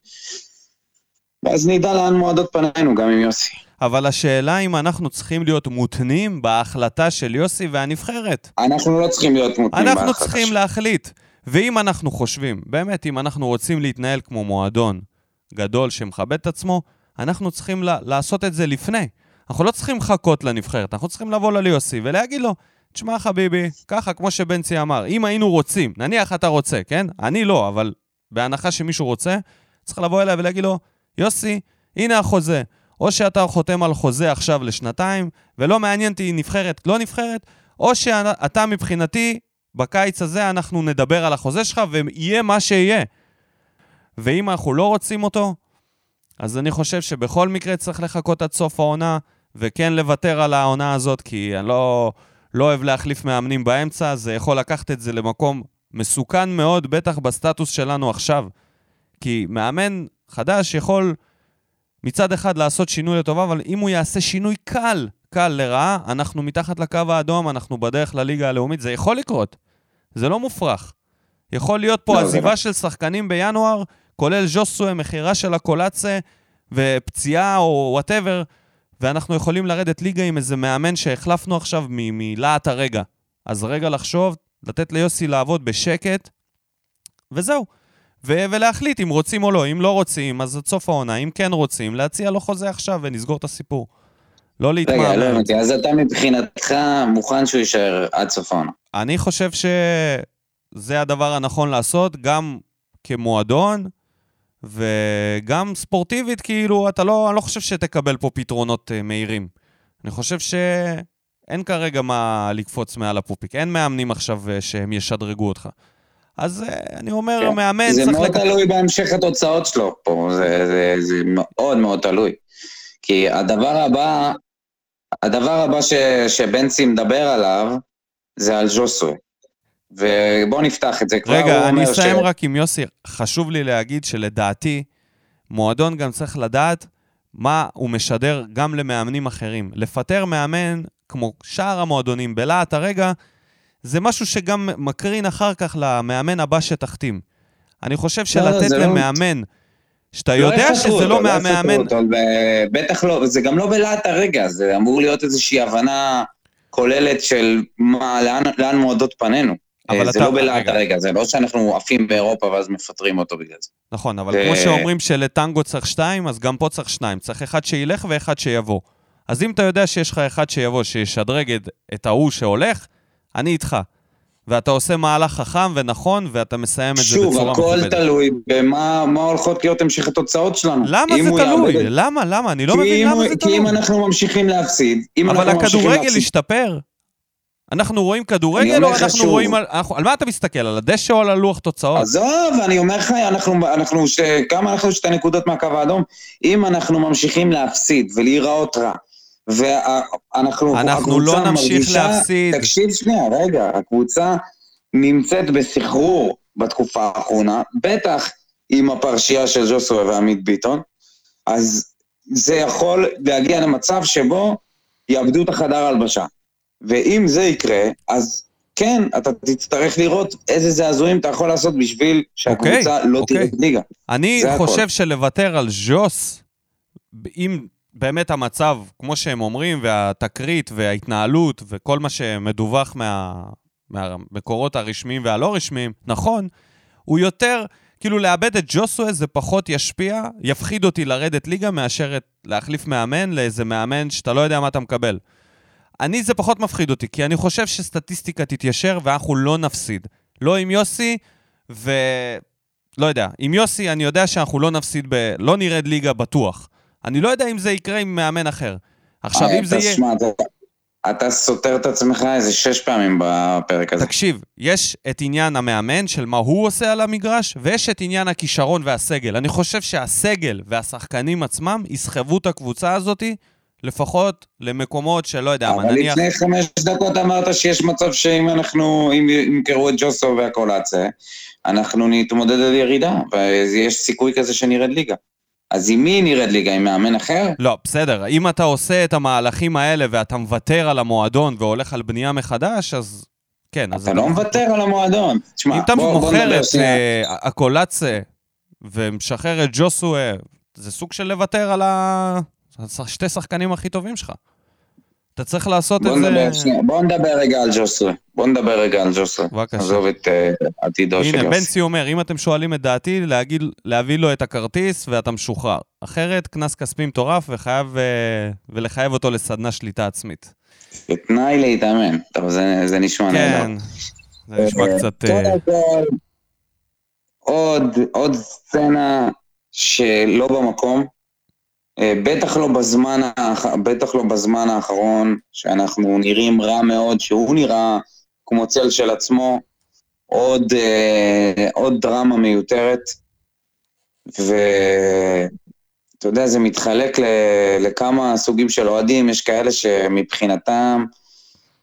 ואז נדע לאן מועדות פנינו, גם עם יוסי.
אבל השאלה אם אנחנו צריכים להיות מותנים בהחלטה של יוסי והנבחרת.
אנחנו לא צריכים להיות מותנים
אנחנו
בהחלטה
צריכים
שלנו.
להחליט. ואם אנחנו חושבים, באמת, אם אנחנו רוצים להתנהל כמו מועדון, גדול שמכבד את עצמו, אנחנו צריכים ל- לעשות את זה לפני. אנחנו לא צריכים לחכות לנבחרת, אנחנו צריכים לבוא לליוסי ולהגיד לו, תשמע חביבי, ככה כמו שבנצי אמר, אם היינו רוצים, נניח אתה רוצה, כן? אני לא, אבל בהנחה שמישהו רוצה, צריך לבוא אליי ולהגיד לו, יוסי, הנה החוזה. או שאתה חותם על חוזה עכשיו לשנתיים, ולא מעניין אותי נבחרת, לא נבחרת, או שאתה מבחינתי, בקיץ הזה אנחנו נדבר על החוזה שלך ויהיה מה שיהיה. ואם אנחנו לא רוצים אותו, אז אני חושב שבכל מקרה צריך לחכות עד סוף העונה, וכן לוותר על העונה הזאת, כי אני לא, לא אוהב להחליף מאמנים באמצע, זה יכול לקחת את זה למקום מסוכן מאוד, בטח בסטטוס שלנו עכשיו. כי מאמן חדש יכול מצד אחד לעשות שינוי לטובה, אבל אם הוא יעשה שינוי קל, קל לרעה, אנחנו מתחת לקו האדום, אנחנו בדרך לליגה הלאומית, זה יכול לקרות. זה לא מופרך. יכול להיות פה לא, עזיבה לא. של שחקנים בינואר, כולל ז'וסוי, מכירה של הקולאצה, ופציעה או וואטאבר, ואנחנו יכולים לרדת ליגה עם איזה מאמן שהחלפנו עכשיו מלהט הרגע. אז רגע לחשוב, לתת ליוסי לעבוד בשקט, וזהו. ו- ולהחליט אם רוצים או לא. אם לא רוצים, אז עד סוף העונה. אם כן רוצים, להציע לו חוזה עכשיו ונסגור את הסיפור. לא להתמהמה.
רגע, לא הבנתי, אז אתה מבחינתך מוכן שהוא יישאר עד סוף העונה.
אני חושב שזה הדבר הנכון לעשות, גם כמועדון, וגם ספורטיבית, כאילו, אתה לא, אני לא חושב שתקבל פה פתרונות uh, מהירים. אני חושב שאין כרגע מה לקפוץ מעל הפופיק. אין מאמנים עכשיו uh, שהם ישדרגו אותך. אז uh, אני אומר, כן. מאמן
צריך... זה מאוד לק... תלוי בהמשך התוצאות שלו פה, זה, זה, זה מאוד מאוד תלוי. כי הדבר הבא, הדבר הבא ש, שבנצי מדבר עליו, זה על ז'וסוי. ובואו נפתח את זה כבר.
רגע, אני אסיים ש... רק עם יוסי. חשוב לי להגיד שלדעתי, מועדון גם צריך לדעת מה הוא משדר גם למאמנים אחרים. לפטר מאמן, כמו שאר המועדונים, בלהט הרגע, זה משהו שגם מקרין אחר כך למאמן הבא שתחתים. אני חושב לא, שלתת לא, למאמן, לא... שאתה לא יודע שזה לא, לא מהמאמן...
בטח לא, זה גם לא בלהט הרגע, זה אמור להיות איזושהי הבנה כוללת של מה, לאן, לאן מועדות פנינו. אבל זה אתה... לא בלהט הרגע, זה לא שאנחנו עפים באירופה ואז מפטרים אותו בגלל זה.
נכון, אבל ו... כמו שאומרים שלטנגו צריך שתיים, אז גם פה צריך שניים. צריך אחד שילך ואחד שיבוא. אז אם אתה יודע שיש לך אחד שיבוא, שישדרג את ההוא שהולך, אני איתך. ואתה עושה מהלך חכם ונכון, ואתה מסיים את זה בצורה מכובדת.
שוב, הכל תלוי במה הולכות להיות המשך התוצאות שלנו.
למה זה תלוי? יעבד... למה? למה? אני לא מבין למה זה
תלוי. כי אם אנחנו ממשיכים להפסיד, אם
אנחנו ממשיכים להפסיד... אבל הכדורגל השתפר. אנחנו רואים כדורגל או אנחנו שוב. רואים... על, אנחנו, על מה אתה מסתכל? על הדשא או על הלוח תוצאות?
עזוב, אני אומר לך, אנחנו, אנחנו ש, כמה אנחנו שתי נקודות מהקו האדום? אם אנחנו ממשיכים להפסיד ולהיראות רע, ואנחנו,
אנחנו לא נמשיך מרגישה, להפסיד.
תקשיב שנייה, רגע, הקבוצה נמצאת בסחרור בתקופה האחרונה, בטח עם הפרשייה של ג'וסווה ועמית ביטון, אז זה יכול להגיע למצב שבו יאבדו את החדר הלבשה. ואם זה יקרה, אז כן, אתה תצטרך לראות איזה זעזועים אתה יכול לעשות בשביל שהקבוצה okay, אוקיי, לא okay. אוקיי. ליגה.
אני חושב הכל. שלוותר על ז'וס, אם באמת המצב, כמו שהם אומרים, והתקרית וההתנהלות וכל מה שמדווח מה, מהמקורות הרשמיים והלא רשמיים, נכון, הוא יותר, כאילו לאבד את ג'וסווה זה פחות ישפיע, יפחיד אותי לרדת ליגה מאשר את, להחליף מאמן לאיזה מאמן שאתה לא יודע מה אתה מקבל. אני, זה פחות מפחיד אותי, כי אני חושב שסטטיסטיקה תתיישר ואנחנו לא נפסיד. לא עם יוסי, ו... לא יודע. עם יוסי אני יודע שאנחנו לא נפסיד ב... לא נרד ליגה בטוח. אני לא יודע אם זה יקרה עם מאמן אחר. עכשיו, אם זה יהיה...
אתה סותר את עצמך איזה שש פעמים בפרק הזה.
תקשיב, יש את עניין המאמן של מה הוא עושה על המגרש, ויש את עניין הכישרון והסגל. אני חושב שהסגל והשחקנים עצמם יסחבו את הקבוצה הזאתי לפחות למקומות שלא יודע
מה, נניח... אבל לפני חמש דקות אמרת שיש מצב שאם אנחנו, אם ימכרו את ג'וסו והקולאצה, אנחנו נתמודד על ירידה, ויש סיכוי כזה שנרד ליגה. אז עם מי נרד ליגה? עם מאמן אחר?
לא, בסדר. אם אתה עושה את המהלכים האלה ואתה מוותר על המועדון והולך על בנייה מחדש, אז כן.
אתה אז לא מוותר על המועדון.
תשמע, אם אתה מוכר את uh, הקולאצה ומשחרר את ג'וסו, זה סוג של לוותר על ה... שתי שחקנים הכי טובים שלך. אתה צריך לעשות את זה...
בוא נדבר רגע על ג'וסווה. בוא נדבר רגע על ג'וסווה.
בבקשה.
עזוב את אה, עתידו של
הנה,
יוסי.
בנצי אומר, אם אתם שואלים את דעתי, להגיד, להביא לו את הכרטיס ואתה משוחרר. אחרת, קנס כספי מטורף וחייב, אה, ולחייב אותו לסדנה שליטה עצמית.
תנאי להתאמן. טוב, זה זה נשמע נהדר.
כן, זה נשמע
אה,
קצת...
עוד, עוד סצנה שלא במקום, בטח לא, בזמן. בטח לא בזמן האחרון, שאנחנו נראים רע מאוד, שהוא נראה כמו צל של עצמו, עוד, אה, עוד דרמה מיותרת, ואתה יודע, זה מתחלק ל... לכמה סוגים של אוהדים, יש כאלה שמבחינתם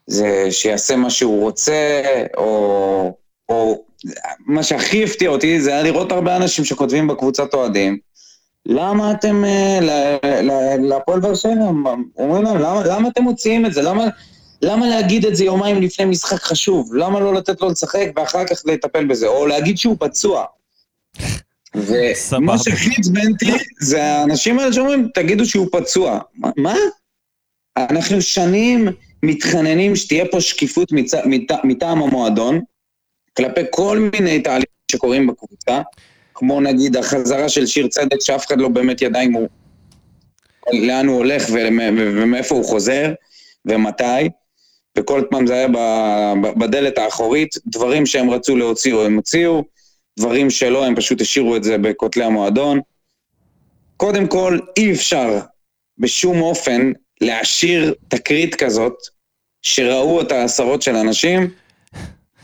זה שיעשה מה שהוא רוצה, או, או מה שהכי הפתיע אותי זה היה לראות הרבה אנשים שכותבים בקבוצת אוהדים, למה אתם, אה, להפועל באר שבע, אומרים להם, למה, למה אתם מוציאים את זה? למה, למה להגיד את זה יומיים לפני משחק חשוב? למה לא לתת לו לשחק ואחר כך לטפל בזה? או להגיד שהוא פצוע. ומה שהכי עצבן אותי זה האנשים האלה שאומרים, תגידו שהוא פצוע. מה? אנחנו שנים מתחננים שתהיה פה שקיפות. מטעם המועדון, כלפי כל מיני תהליכים שקורים בקבוצה, כמו נגיד החזרה של שיר צדק, שאף אחד לא באמת ידע אם הוא... לאן הוא הולך ומאיפה הוא חוזר, ומתי, וכל פעם זה היה בדלת האחורית, דברים שהם רצו להוציא הם הוציאו, דברים שלא, הם פשוט השאירו את זה בכותלי המועדון. קודם כל, אי אפשר בשום אופן להשאיר תקרית כזאת, שראו אותה עשרות של אנשים,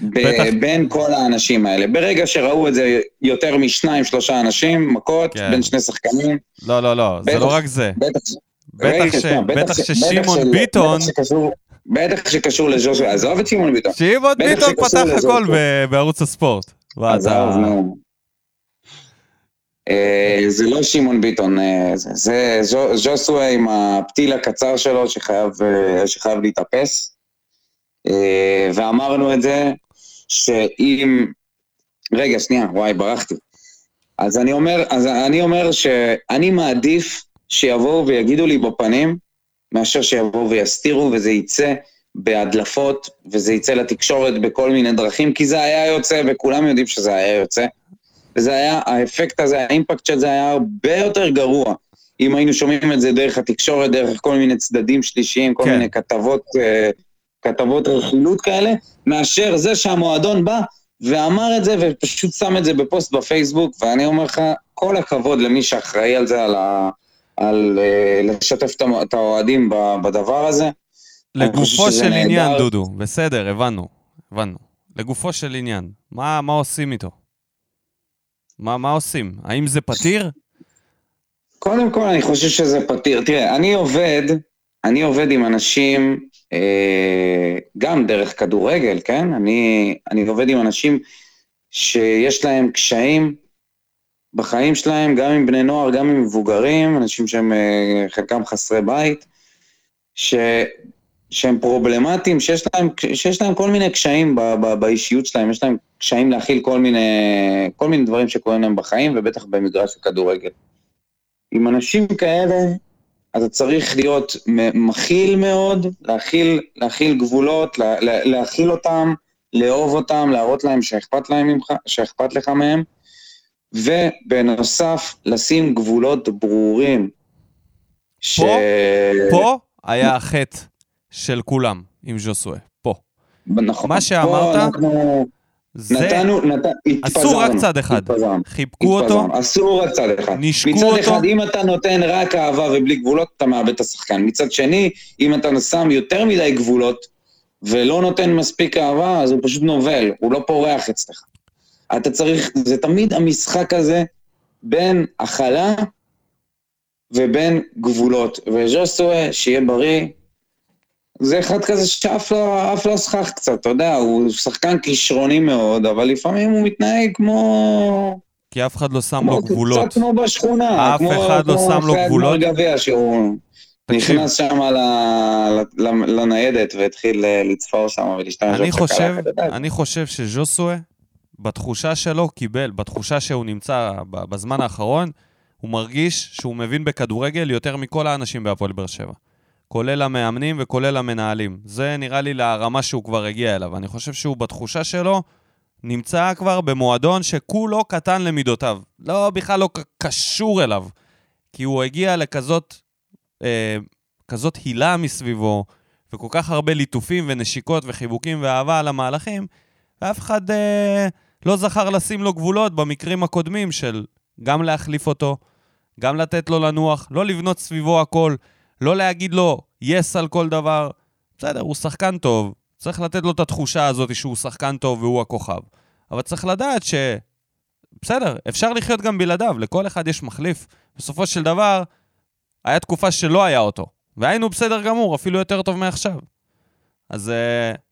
בטח.
בין כל האנשים האלה. ברגע שראו את זה יותר משניים, שלושה אנשים, מכות,
כן.
בין שני שחקנים,
לא, לא, לא, זה
בטח.
לא רק זה.
בטח...
בטח ש- ששמעון ביטון-
בטח שקשור- לג'ושוע, עזוב את שמעון ביטון.
שמעון ביטון פתח הכל בערוץ הספורט.
עזוב. נו. אה, זה לא שמעון ביטון, אה, זה- זה ז'ו- ז'וסווה עם הפתיל הקצר שלו שחייב, אה, שחייב להתאפס. ואמרנו את זה, שאם... רגע, שנייה, וואי, ברחתי. אז אני אומר, אז אני אומר שאני מעדיף שיבואו ויגידו לי בפנים, מאשר שיבואו ויסתירו וזה יצא בהדלפות, וזה יצא לתקשורת בכל מיני דרכים, כי זה היה יוצא, וכולם יודעים שזה היה יוצא. וזה היה, האפקט הזה, האימפקט של זה היה הרבה יותר גרוע. אם היינו שומעים את זה דרך התקשורת, דרך כל מיני צדדים שלישיים, כל
כן.
מיני כתבות, אה, כתבות רכילות כאלה, מאשר זה שהמועדון בא ואמר את זה ופשוט שם את זה בפוסט בפייסבוק, ואני אומר לך, כל הכבוד למי שאחראי על זה, על, ה, על אה, לשתף את האוהדים בדבר הזה.
לגופו של עניין,
נהדר.
דודו, בסדר, הבנו, הבנו. לגופו של עניין, מה, מה עושים איתו? מה, מה עושים? האם זה פתיר?
קודם כל, אני חושב שזה פתיר. תראה, אני עובד, אני עובד עם אנשים, גם דרך כדורגל, כן? אני, אני עובד עם אנשים שיש להם קשיים בחיים שלהם, גם עם בני נוער, גם עם מבוגרים, אנשים שהם אה, חלקם חסרי בית, ש, שהם פרובלמטיים, שיש להם, שיש להם כל מיני קשיים ב, ב, באישיות שלהם, יש להם קשיים להכיל כל מיני, כל מיני דברים שקורים להם בחיים, ובטח במגרש הכדורגל. עם אנשים כאלה, אתה צריך להיות מכיל מאוד, להכיל, להכיל גבולות, לה, לה, להכיל אותם, לאהוב אותם, להראות להם שאכפת להם ממך, שאכפת לך מהם, ובנוסף, לשים גבולות ברורים. ש...
פה היה החטא של כולם עם ז'וסווה, פה.
נכון.
מה
פה
שאמרת,
אנחנו
זה
נתנו, נת...
אסור רק
התפזרנו,
צד אחד.
התפזרנו.
חיבקו אותו,
התפזרנו. אסור רק צד אחד.
נשקו
מצד
אותו.
אחד, אם אתה נותן רק אהבה ובלי גבולות, אתה מאבד את השחקן. מצד שני, אם אתה שם יותר מדי גבולות ולא נותן מספיק אהבה, אז הוא פשוט נובל, הוא לא פורח אצלך. אתה צריך, זה תמיד המשחק הזה בין הכלה ובין גבולות. וז'וסווה, שיהיה בריא, זה אחד כזה שעף לו, עף לו סכך קצת, אתה יודע, הוא שחקן כישרוני מאוד, אבל לפעמים הוא מתנהג כמו...
כי אף אחד לא שם לו
כמו-
גבולות.
קצת כמו בשכונה.
אף
כמו-
אחד לא
כמו
שם לו גבולות.
הגמר גביע, שהוא
תקשיב.
נכנס שם לניידת והתחיל אה, לצפור שם ולהשתמש
אני חושב. אני חושב שז'וסווה, בתחושה שלו, קיבל, בתחושה שהוא נמצא בזמן האחרון, הוא מרגיש שהוא מבין בכדורגל יותר מכל האנשים בהפועל באר שבע. כולל המאמנים וכולל המנהלים. זה נראה לי לרמה שהוא כבר הגיע אליו. אני חושב שהוא בתחושה שלו נמצא כבר במועדון שכולו קטן למידותיו. לא, בכלל לא קשור אליו. כי הוא הגיע לכזאת אה, כזאת הילה מסביבו, וכל כך הרבה ליטופים ונשיקות וחיבוקים ואהבה על המהלכים, ואף אחד אה, לא זכר לשים לו גבולות במקרים הקודמים של גם להחליף אותו, גם לתת לו לנוח, לא לבנות סביבו הכל, לא להגיד לו יס yes על כל דבר. בסדר, הוא שחקן טוב, צריך לתת לו את התחושה הזאת שהוא שחקן טוב והוא הכוכב. אבל צריך לדעת ש... בסדר, אפשר לחיות גם בלעדיו, לכל אחד יש מחליף. בסופו של דבר, היה תקופה שלא היה אותו, והיינו בסדר גמור, אפילו יותר טוב מעכשיו. אז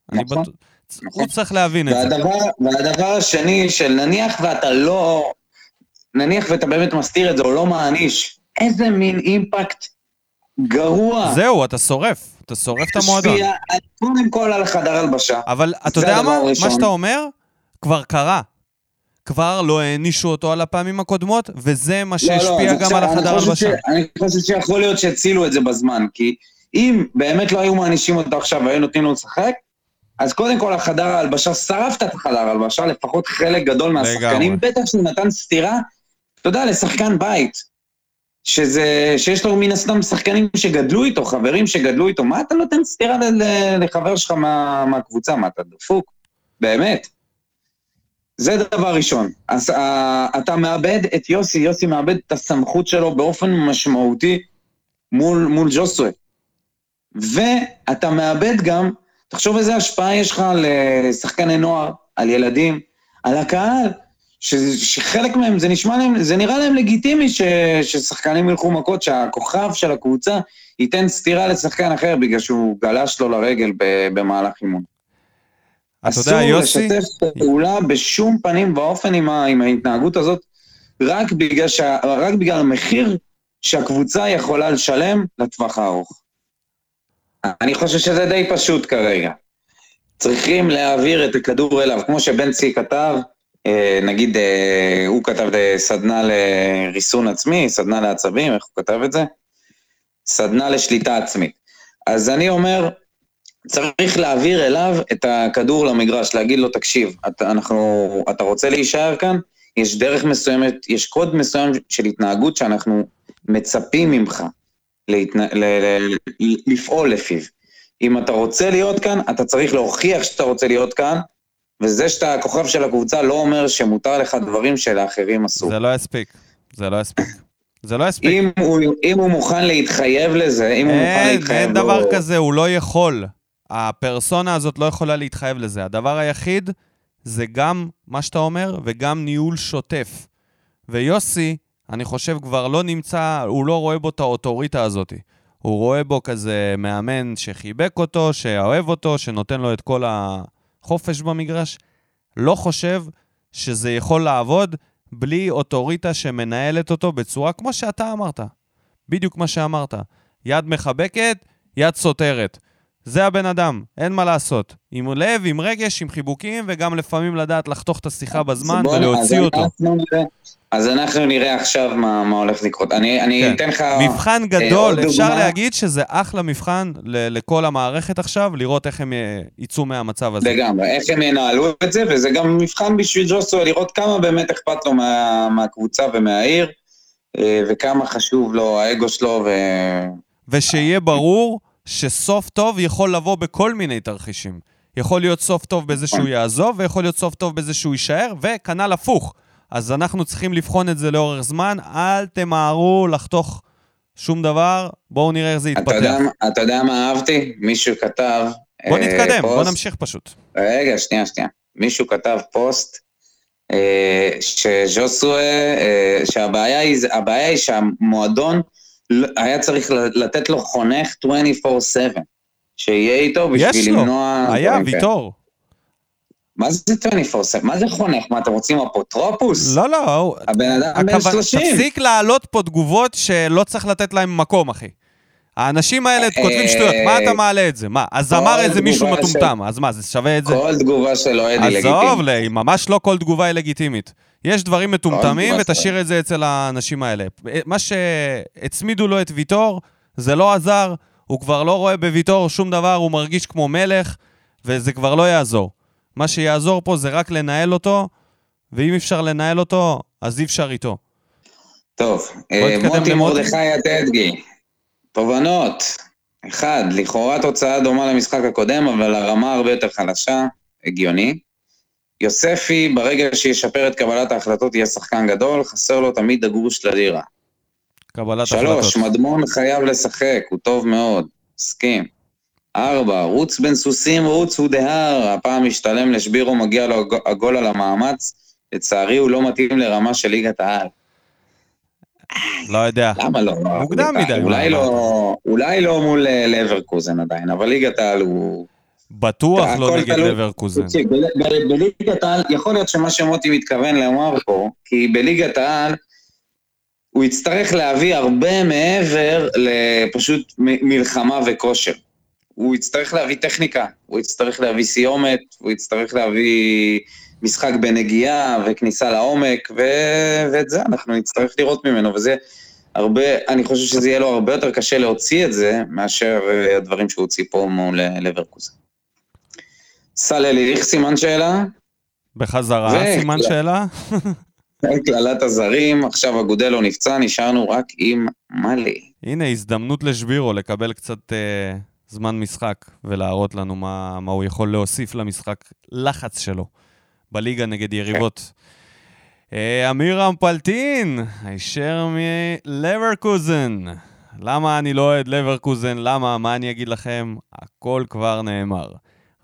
נכון, אני בטוח... נכון. הוא צריך להבין והדבר, את
זה. והדבר השני, של נניח ואתה לא... נניח ואתה באמת מסתיר את זה, או לא מעניש, איזה מין אימפקט גרוע.
זהו, אתה שורף. אתה שורף את המועדון. משפיע
קודם כל על חדר הלבשה.
אבל אתה יודע מה? מה שאתה אומר, כבר קרה. כבר לא הענישו אותו על הפעמים הקודמות, וזה מה שהשפיע לא, לא, גם על החדר הלבשה.
אני חושב שיכול להיות שהצילו את זה בזמן, כי אם באמת לא היו מענישים אותו עכשיו והיו נותנים לו לשחק, אז קודם כל החדר ההלבשה, שרפת את החדר ההלבשה, לפחות חלק גדול מהשחקנים, בטח שהוא נתן סטירה, אתה יודע, לשחקן בית, שזה, שיש לו מן הסתם שחקנים שגדלו איתו, חברים שגדלו איתו, מה אתה נותן סטירה לחבר שלך מה, מהקבוצה? מה, אתה דפוק? באמת. זה דבר ראשון. אז uh, אתה מאבד את יוסי, יוסי מאבד את הסמכות שלו באופן משמעותי מול, מול ג'וסווה. ואתה מאבד גם, תחשוב איזה השפעה יש לך על שחקני נוער, על ילדים, על הקהל, ש, שחלק מהם, זה נשמע להם, זה נראה להם לגיטימי ש, ששחקנים ילכו מכות, שהכוכב של הקבוצה ייתן סטירה לשחקן אחר בגלל שהוא גלש לו לרגל במהלך אימון. אתה יודע, יוסי... אסור לשתף פעולה בשום פנים ואופן עם, ה, עם ההתנהגות הזאת, רק בגלל, שה, רק בגלל המחיר שהקבוצה יכולה לשלם לטווח הארוך. אני חושב שזה די פשוט כרגע. צריכים להעביר את הכדור אליו, כמו שבנצי כתב, נגיד אה, הוא כתב סדנה לריסון עצמי, סדנה לעצבים, איך הוא כתב את זה? סדנה לשליטה עצמית. אז אני אומר, צריך להעביר אליו את הכדור למגרש, להגיד לו, תקשיב, אתה, אנחנו, אתה רוצה להישאר כאן? יש דרך מסוימת, יש קוד מסוים של התנהגות שאנחנו מצפים ממך להתנה, ל, ל, ל, לפעול לפיו. אם אתה רוצה להיות כאן, אתה צריך להוכיח שאתה רוצה להיות כאן, וזה שאתה הכוכב של הקבוצה לא אומר שמותר לך דברים שלאחרים אסור.
זה לא יספיק, זה לא יספיק. זה לא יספיק.
אם הוא, אם הוא מוכן להתחייב לזה, אם אין, הוא מוכן להתחייב...
אין דבר לא... כזה, הוא לא יכול. הפרסונה הזאת לא יכולה להתחייב לזה. הדבר היחיד זה גם מה שאתה אומר וגם ניהול שוטף. ויוסי, אני חושב, כבר לא נמצא, הוא לא רואה בו את האוטוריטה הזאת. הוא רואה בו כזה מאמן שחיבק אותו, שאוהב אותו, שנותן לו את כל החופש במגרש. לא חושב שזה יכול לעבוד בלי אוטוריטה שמנהלת אותו בצורה כמו שאתה אמרת. בדיוק מה שאמרת. יד מחבקת, יד סותרת. זה הבן אדם, אין מה לעשות. עם לב, עם רגש, עם חיבוקים, וגם לפעמים לדעת לחתוך את השיחה בזמן בוא, ולהוציא אותו.
אז אנחנו נראה עכשיו מה, מה הולך לקרות. אני, אני כן. אתן לך...
מבחן אה, גדול, אה, אפשר דוגמה. להגיד שזה אחלה מבחן ל- לכל המערכת עכשיו, לראות איך הם אה, יצאו מהמצב הזה.
לגמרי, איך הם ינהלו את זה, וזה גם מבחן בשביל ג'וסו, לראות כמה באמת אכפת לו מה, מהקבוצה ומהעיר, אה, וכמה חשוב לו האגו שלו ו...
ושיהיה ברור שסוף טוב יכול לבוא בכל מיני תרחישים. יכול להיות סוף טוב בזה שהוא יעזוב, ויכול להיות סוף טוב בזה שהוא יישאר, וכנ"ל הפוך. אז אנחנו צריכים לבחון את זה לאורך זמן, אל תמהרו לחתוך שום דבר, בואו נראה איך זה יתפתח. אתה יודע,
אתה יודע מה אהבתי? מישהו כתב...
בוא נתקדם, אה, פוסט, בוא נמשיך פשוט.
רגע, שנייה, שנייה. מישהו כתב פוסט אה, שז'וסווה, אה, שהבעיה היא, היא שהמועדון היה צריך לתת לו חונך 24/7, שיהיה איתו בשביל למנוע...
יש לו, היה, ויטור.
מה זה 24/7? מה זה חונך? מה, אתם רוצים אפוטרופוס?
לא, לא.
הבן אדם בן 30.
תפסיק להעלות פה תגובות שלא צריך לתת להם מקום, אחי. האנשים האלה כותבים שטויות, מה אתה מעלה את זה? מה, אז אמר איזה מישהו מטומטם, אז מה, זה שווה את זה?
כל תגובה של אוהד היא לגיטימית.
עזוב, ממש לא כל תגובה היא לגיטימית. יש דברים מטומטמים, ותשאיר את זה אצל האנשים האלה. מה שהצמידו לו את ויטור, זה לא עזר, הוא כבר לא רואה בוויטור שום דבר, הוא מרגיש כמו מלך, וזה כבר לא יעזור. מה שיעזור פה זה רק לנהל אותו, ואם אפשר לנהל אותו, אז אי אפשר איתו.
טוב, אה, מוטי. מרדכי הטדגי. תובנות. אחד, לכאורה תוצאה דומה למשחק הקודם, אבל הרמה הרבה יותר חלשה, הגיוני. יוספי, ברגע שישפר את קבלת ההחלטות, יהיה שחקן גדול, חסר לו תמיד הגרוש ללירה.
קבלת החלטות.
שלוש, מדמון חייב לשחק, הוא טוב מאוד, מסכים. ארבע, רוץ בין סוסים, רוץ הוא דהר, הפעם משתלם לשבירו, מגיע לו הג- הגול על המאמץ. לצערי הוא לא מתאים לרמה של ליגת העל.
לא יודע.
למה לא?
מוקדם. מדי,
אולי
מה
לא, אולי לא מול אה, לברקוזן עדיין, אבל ליגת העל הוא...
בטוח לא נגד לברקוזן.
בליגת העל, יכול להיות שמה שמוטי מתכוון לומר פה, כי בליגת העל הוא יצטרך להביא הרבה מעבר לפשוט מלחמה וכושר. הוא יצטרך להביא טכניקה, הוא יצטרך להביא סיומת, הוא יצטרך להביא משחק בנגיעה וכניסה לעומק, ו- ואת זה אנחנו נצטרך לראות ממנו, וזה הרבה, אני חושב שזה יהיה לו הרבה יותר קשה להוציא את זה, מאשר אה, הדברים שהוא הוציא פה מול אה, לברקוזן. סלליך, סימן שאלה?
בחזרה,
ו-
סימן שאלה?
קללת הזרים, עכשיו אגודלו נפצע, נשארנו רק עם מאלי.
הנה, הזדמנות לשבירו לקבל קצת אה, זמן משחק ולהראות לנו מה, מה הוא יכול להוסיף למשחק לחץ שלו בליגה נגד יריבות. אה, אמיר אמפלטין, הישר מלברקוזן. למה אני לא אוהד לברקוזן? למה? מה אני אגיד לכם? הכל כבר נאמר.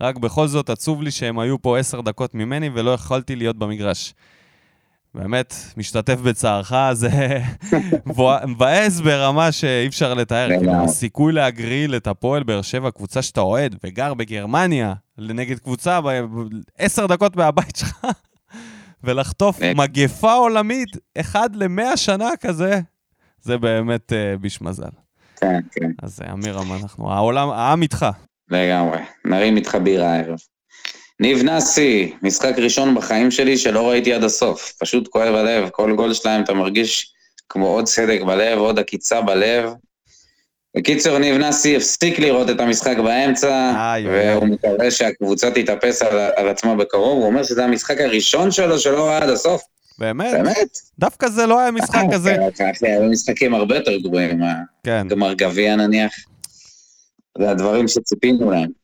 רק בכל זאת עצוב לי שהם היו פה עשר דקות ממני ולא יכולתי להיות במגרש. באמת, משתתף בצערך, זה מבאס ברמה שאי אפשר לתאר. כאילו, הסיכוי להגריל את הפועל באר שבע, קבוצה שאתה אוהד וגר בגרמניה, נגד קבוצה עשר דקות מהבית שלך, ולחטוף. מגפה עולמית, אחד למאה שנה כזה, זה באמת אה, ביש מזל.
כן, כן,
אז אה, אמירם, אנחנו, העולם, העם איתך.
לגמרי. נרים איתך בירה הערב. ניב נאסי, משחק ראשון בחיים שלי שלא ראיתי עד הסוף. פשוט כואב הלב, כל גול שלהם אתה מרגיש כמו עוד סדק בלב, עוד עקיצה בלב. בקיצור, ניב נאסי הפסיק לראות את המשחק באמצע,
איי, איי,
והוא מקווה שהקבוצה תתאפס על, על עצמה בקרוב. הוא אומר שזה המשחק הראשון שלו שלא ראה עד הסוף.
באמת?
באמת?
דווקא זה לא היה משחק כזה.
אה, אחי, היו משחקים הרבה יותר גרועים. מה-
כן.
גמר גביע נניח. זה הדברים שציפינו להם.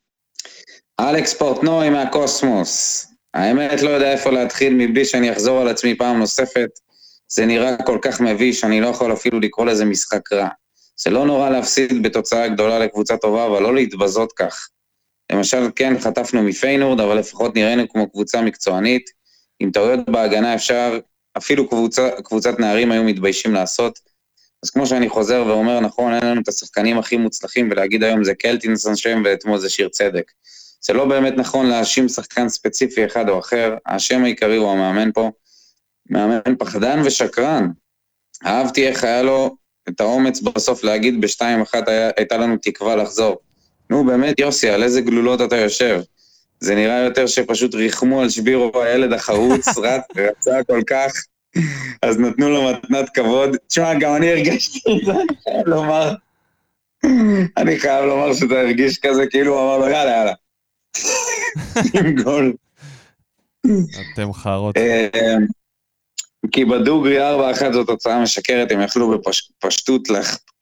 אלכס פורטנוי מהקוסמוס. האמת, לא יודע איפה להתחיל מבלי שאני אחזור על עצמי פעם נוספת. זה נראה כל כך מביש, אני לא יכול אפילו לקרוא לזה משחק רע. זה לא נורא להפסיד בתוצאה גדולה לקבוצה טובה, אבל לא להתבזות כך. למשל, כן, חטפנו מפיינורד, אבל לפחות נראינו כמו קבוצה מקצוענית. עם טעויות בהגנה אפשר, אפילו קבוצה, קבוצת נערים היו מתביישים לעשות. אז כמו שאני חוזר ואומר, נכון, אין לנו את השחקנים הכי מוצלחים, ולהגיד היום זה קלטינס אשם ואתמול זה שיר צדק. זה לא באמת נכון להאשים שחקן ספציפי אחד או אחר, האשם העיקרי הוא המאמן פה. מאמן פחדן ושקרן. אהבתי איך היה לו את האומץ בסוף להגיד בשתיים אחת היה, הייתה לנו תקווה לחזור. נו באמת, יוסי, על איזה גלולות אתה יושב? זה נראה יותר שפשוט ריחמו על שבירו הילד החרוץ, רץ, רצה כל כך, אז נתנו לו מתנת כבוד. תשמע, גם אני הרגשתי את זה, אני חייב לומר. אני חייב לומר שזה הרגיש כזה, כאילו הוא אמר לו, יאללה, יאללה. עם גול.
אתם חארות.
אה, כי בדוגרי 4-1 זו תוצאה משקרת, הם יכלו בפשטות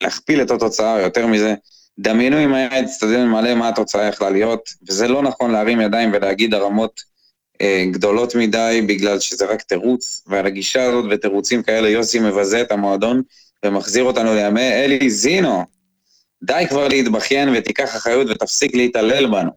להכפיל את התוצאה, יותר מזה. דמיינו אם היה אצטדיון מלא מה התוצאה יכלה להיות, וזה לא נכון להרים ידיים ולהגיד הרמות אה, גדולות מדי, בגלל שזה רק תירוץ, ועל הגישה הזאת ותירוצים כאלה יוסי מבזה את המועדון ומחזיר אותנו לימי אלי זינו. די כבר להתבכיין ותיקח אחריות ותפסיק להתעלל בנו.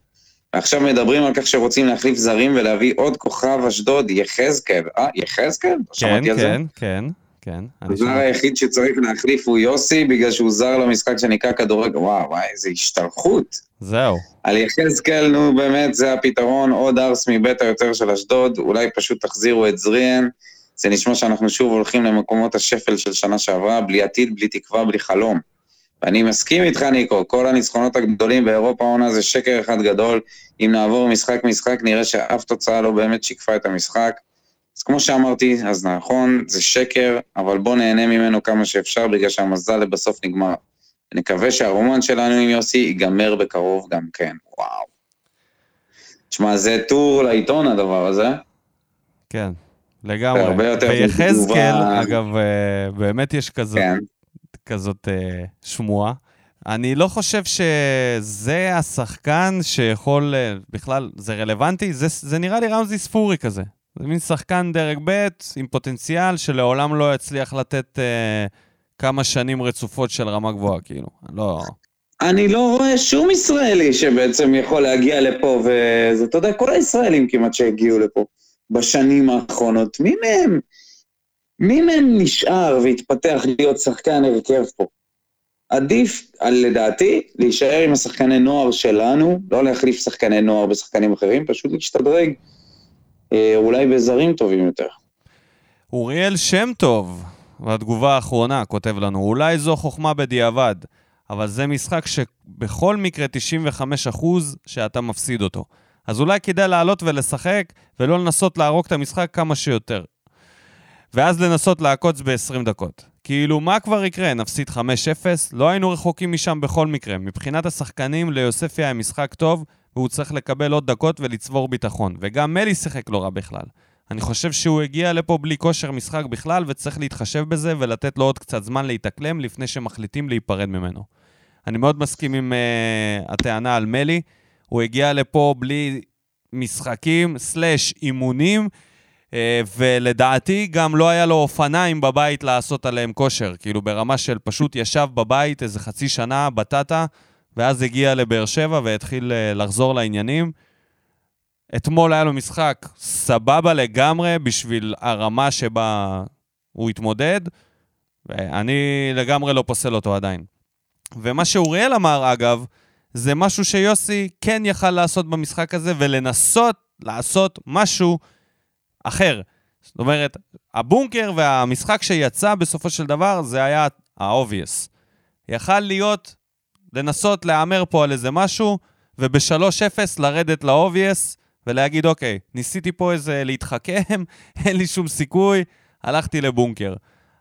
ועכשיו מדברים על כך שרוצים להחליף זרים ולהביא עוד כוכב אשדוד, יחזקאל. אה, יחזקאל? לא
כן. כן, כן, כן. אני
הזר. היחיד שצריך להחליף הוא יוסי, בגלל שהוא זר למשחק שנקרא כדורגל. וואו, וואי, איזה השתלחות.
זהו.
על יחזקאל, נו באמת, זה הפתרון, עוד ארס מבית היוצר של אשדוד, אולי פשוט תחזירו את זריאן. זה נשמע שאנחנו שוב הולכים למקומות השפל של שנה שעברה, בלי עתיד, בלי תקווה, בלי חלום. ואני מסכים איתך, ניקו, כל הניצחונות הגדולים באירופה העונה זה שקר אחד גדול. אם נעבור משחק-משחק, נראה שאף תוצאה לא באמת שיקפה את המשחק. אז כמו שאמרתי, אז נכון, זה שקר, אבל בוא נהנה ממנו כמה שאפשר, בגלל שהמזל לבסוף נגמר. נקווה שהרומן שלנו עם יוסי ייגמר בקרוב גם כן, וואו. תשמע, זה טור לעיתון הדבר הזה.
כן, לגמרי.
הרבה יותר
ויחזקאל,
תגובה-
אגב, אה, באמת יש כזאת,
כן.
כזאת אה, שמועה. אני לא חושב שזה השחקן שיכול, אה, בכלל, זה רלוונטי? זה, זה נראה לי רמזי ספורי כזה. זה מין שחקן דרג ב' עם פוטנציאל שלעולם לא יצליח לתת אה, כמה שנים רצופות של רמה גבוהה, כאילו. לא...
אני לא רואה שום ישראלי שבעצם יכול להגיע לפה, וזה, אתה יודע, כל הישראלים כמעט שהגיעו לפה בשנים האחרונות, מי מהם, מי מהם נשאר והתפתח להיות שחקן הרכב פה? עדיף, לדעתי, להישאר עם השחקני נוער שלנו, לא להחליף שחקני נוער בשחקנים אחרים, פשוט להשתדרג, אה, אולי בזרים טובים יותר.
אוריאל שם טוב, והתגובה האחרונה, כותב לנו, אולי זו חוכמה בדיעבד, אבל זה משחק שבכל מקרה 95% שאתה מפסיד אותו. אז אולי כדאי לעלות ולשחק, ולא לנסות להרוג את המשחק כמה שיותר. ואז לנסות לעקוץ ב-20 דקות. כאילו, מה כבר יקרה? נפסיד 5-0? לא היינו רחוקים משם בכל מקרה. מבחינת השחקנים, ליוספי היה משחק טוב, והוא צריך לקבל עוד דקות ולצבור ביטחון. וגם מלי שיחק לא רע בכלל. אני חושב שהוא הגיע לפה בלי כושר משחק בכלל, וצריך להתחשב בזה ולתת לו עוד קצת זמן להתאקלם לפני שמחליטים להיפרד ממנו. אני מאוד מסכים עם uh, הטענה על מלי. הוא הגיע לפה בלי משחקים, סלאש אימונים, ולדעתי גם לא היה לו אופניים בבית לעשות עליהם כושר. כאילו ברמה של פשוט ישב בבית איזה חצי שנה, בטטה, ואז הגיע לבאר שבע והתחיל uh, לחזור לעניינים. אתמול היה לו משחק סבבה לגמרי בשביל הרמה שבה הוא התמודד, ואני לגמרי לא פוסל אותו עדיין. ומה שאוריאל אמר, אגב, זה משהו שיוסי כן יכל לעשות במשחק הזה, ולנסות לעשות משהו אחר. זאת אומרת, הבונקר והמשחק שיצא בסופו של דבר, זה היה ה-obvious. יכל להיות, לנסות להמר פה על איזה משהו, וב-3-0 לרדת ל-obvious, ולהגיד, אוקיי, ניסיתי פה איזה להתחכם, אין לי שום סיכוי, הלכתי לבונקר.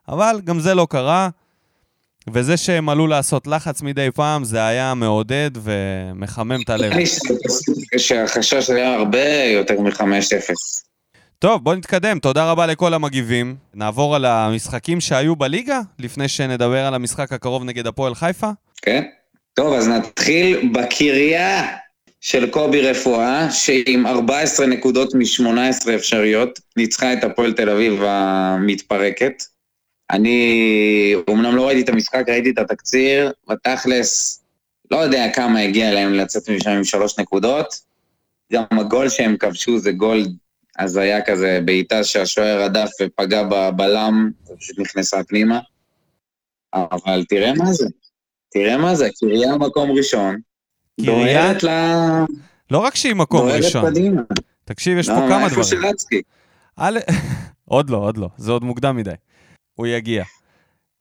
אבל גם זה לא קרה, וזה שהם עלו לעשות לחץ מדי פעם, זה היה מעודד ומחמם את הלב.
שהחשש היה הרבה יותר מ-5-0.
טוב, בואו נתקדם. תודה רבה לכל המגיבים. נעבור על המשחקים שהיו בליגה, לפני שנדבר על המשחק הקרוב נגד הפועל חיפה.
כן? טוב, אז נתחיל בקריה של קובי רפואה, שעם 14 נקודות מ-18 אפשריות, ניצחה את הפועל תל אביב המתפרקת. אני אומנם לא ראיתי את המשחק, ראיתי את התקציר, בתכלס, לא יודע כמה הגיע להם לצאת משם עם שלוש נקודות. גם הגול שהם כבשו זה גול הזיה כזה, בעיטה שהשוער הדף ופגע בבלם, ופשוט נכנסה פנימה. אבל תראה מה זה, תראה מה זה, קריה מקום ראשון.
קריה?
דוהרת ל...
לא רק שהיא מקום
דוהרת
ראשון.
קדימה.
תקשיב, יש
לא,
פה כמה
איפה
דברים.
שרצקי?
א', עוד לא, עוד לא, זה עוד מוקדם מדי. הוא יגיע.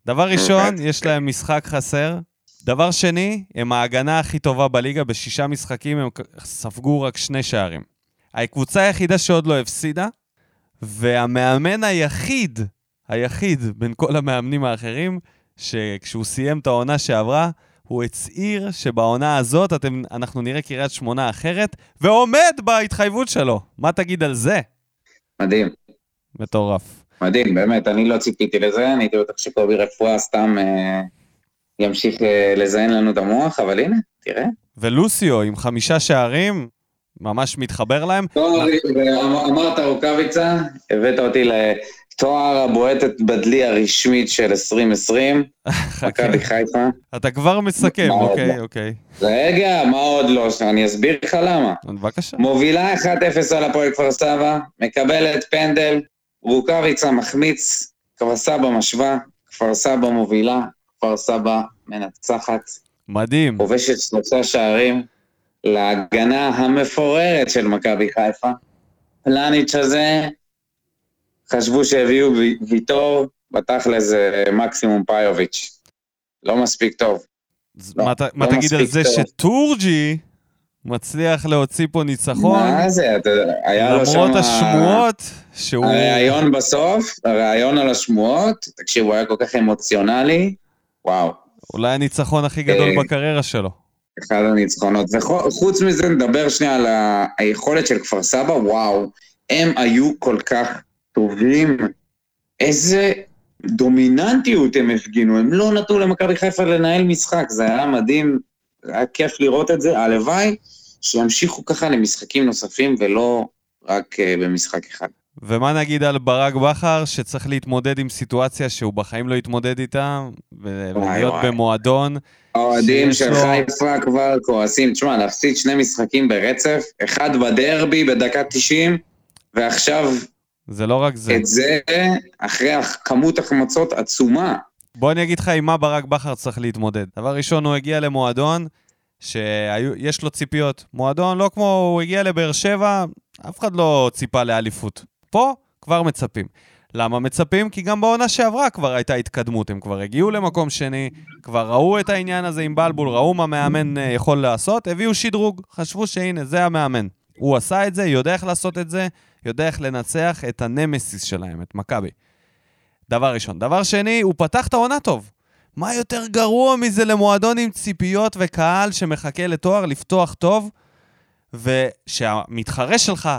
דבר ראשון, יש להם משחק חסר. דבר שני, הם ההגנה הכי טובה בליגה, בשישה משחקים הם ספגו רק שני שערים. הקבוצה היחידה שעוד לא הפסידה, והמאמן היחיד, היחיד בין כל המאמנים האחרים, שכשהוא סיים את העונה שעברה, הוא הצהיר שבעונה הזאת אתם, אנחנו נראה קריית שמונה אחרת, ועומד בהתחייבות שלו. מה תגיד על זה?
מדהים,
מטורף.
מדהים, באמת, אני לא ציפיתי לזה, אני הייתי בטוח שקובי רפואה סתם אה, ימשיך אה, לזיין לנו את המוח, אבל הנה, תראה.
ולוסיו עם חמישה שערים, ממש מתחבר להם.
טוב, אמרת רוקאביצה, הבאת אותי לתואר הבועטת בדלי הרשמית של 2020, מכבי חיפה.
אתה כבר מסכם, אוקיי? אוקיי.
רגע, מה עוד לא? אני אסביר לך למה.
בבקשה.
מובילה 1-0 על הפועל כפר סבא, מקבלת פנדל, רוקאביצה מחמיץ, כפר סבא משווה, כפר סבא מובילה, כפר סבא מנצחת,
מדהים.
כובשת שלושה שערים להגנה המפוררת של מכבי חיפה. פלניץ' הזה, חשבו שהביאו וי- ויטור, בתכל'ס זה מקסימום פאיוביץ'. לא מספיק טוב. לא,
מה
לא
תגיד על זה
טוב.
שטורג'י מצליח להוציא פה ניצחון,
מה זה, אתה יודע, היה לו שם...
למרות השמועות שהוא...
הראיון בסוף, הראיון על השמועות, תקשיב, הוא היה כל כך אמוציונלי, וואו.
אולי הניצחון הכי גדול
אה,
בקריירה שלו.
אחד הניצחונות. וחוץ מזה, נדבר שנייה על היכולת של כפר סבא, וואו, הם היו כל כך טובים. איזה דומיננטיות הם הפגינו, הם לא נתנו למכבי חיפה לנהל משחק, זה היה מדהים, היה כיף לראות את זה. הלוואי שימשיכו ככה למשחקים נוספים ולא רק אה, במשחק אחד.
ומה נגיד על ברק בכר, שצריך להתמודד עם סיטואציה שהוא בחיים לא התמודד איתה, ולהיות. במועדון.
האוהדים של
לו-
חיפה כבר כועסים. תשמע, להפסיד שני משחקים ברצף, אחד בדרבי בדקה 90, ועכשיו
זה לא רק זה.
את זה, אחרי כמות החמצות עצומה.
בוא אני אגיד לך עם מה ברק בכר צריך להתמודד. דבר ראשון, הוא הגיע למועדון שיש לו ציפיות. מועדון לא כמו, הוא הגיע לבאר שבע, אף אחד לא ציפה לאליפות. פה כבר מצפים. למה מצפים? כי גם בעונה שעברה כבר הייתה התקדמות, הם כבר הגיעו למקום שני, כבר ראו את העניין הזה עם בלבול, ראו מה מאמן אה, יכול לעשות, הביאו שדרוג, חשבו שהנה, זה המאמן. הוא עשה את זה, יודע איך לעשות את זה, יודע איך לנצח את הנמסיס שלהם, את מכבי. דבר ראשון. דבר שני, הוא פתח את העונה טוב. מה יותר גרוע מזה למועדון עם ציפיות וקהל שמחכה לתואר לפתוח טוב, ושהמתחרה שלך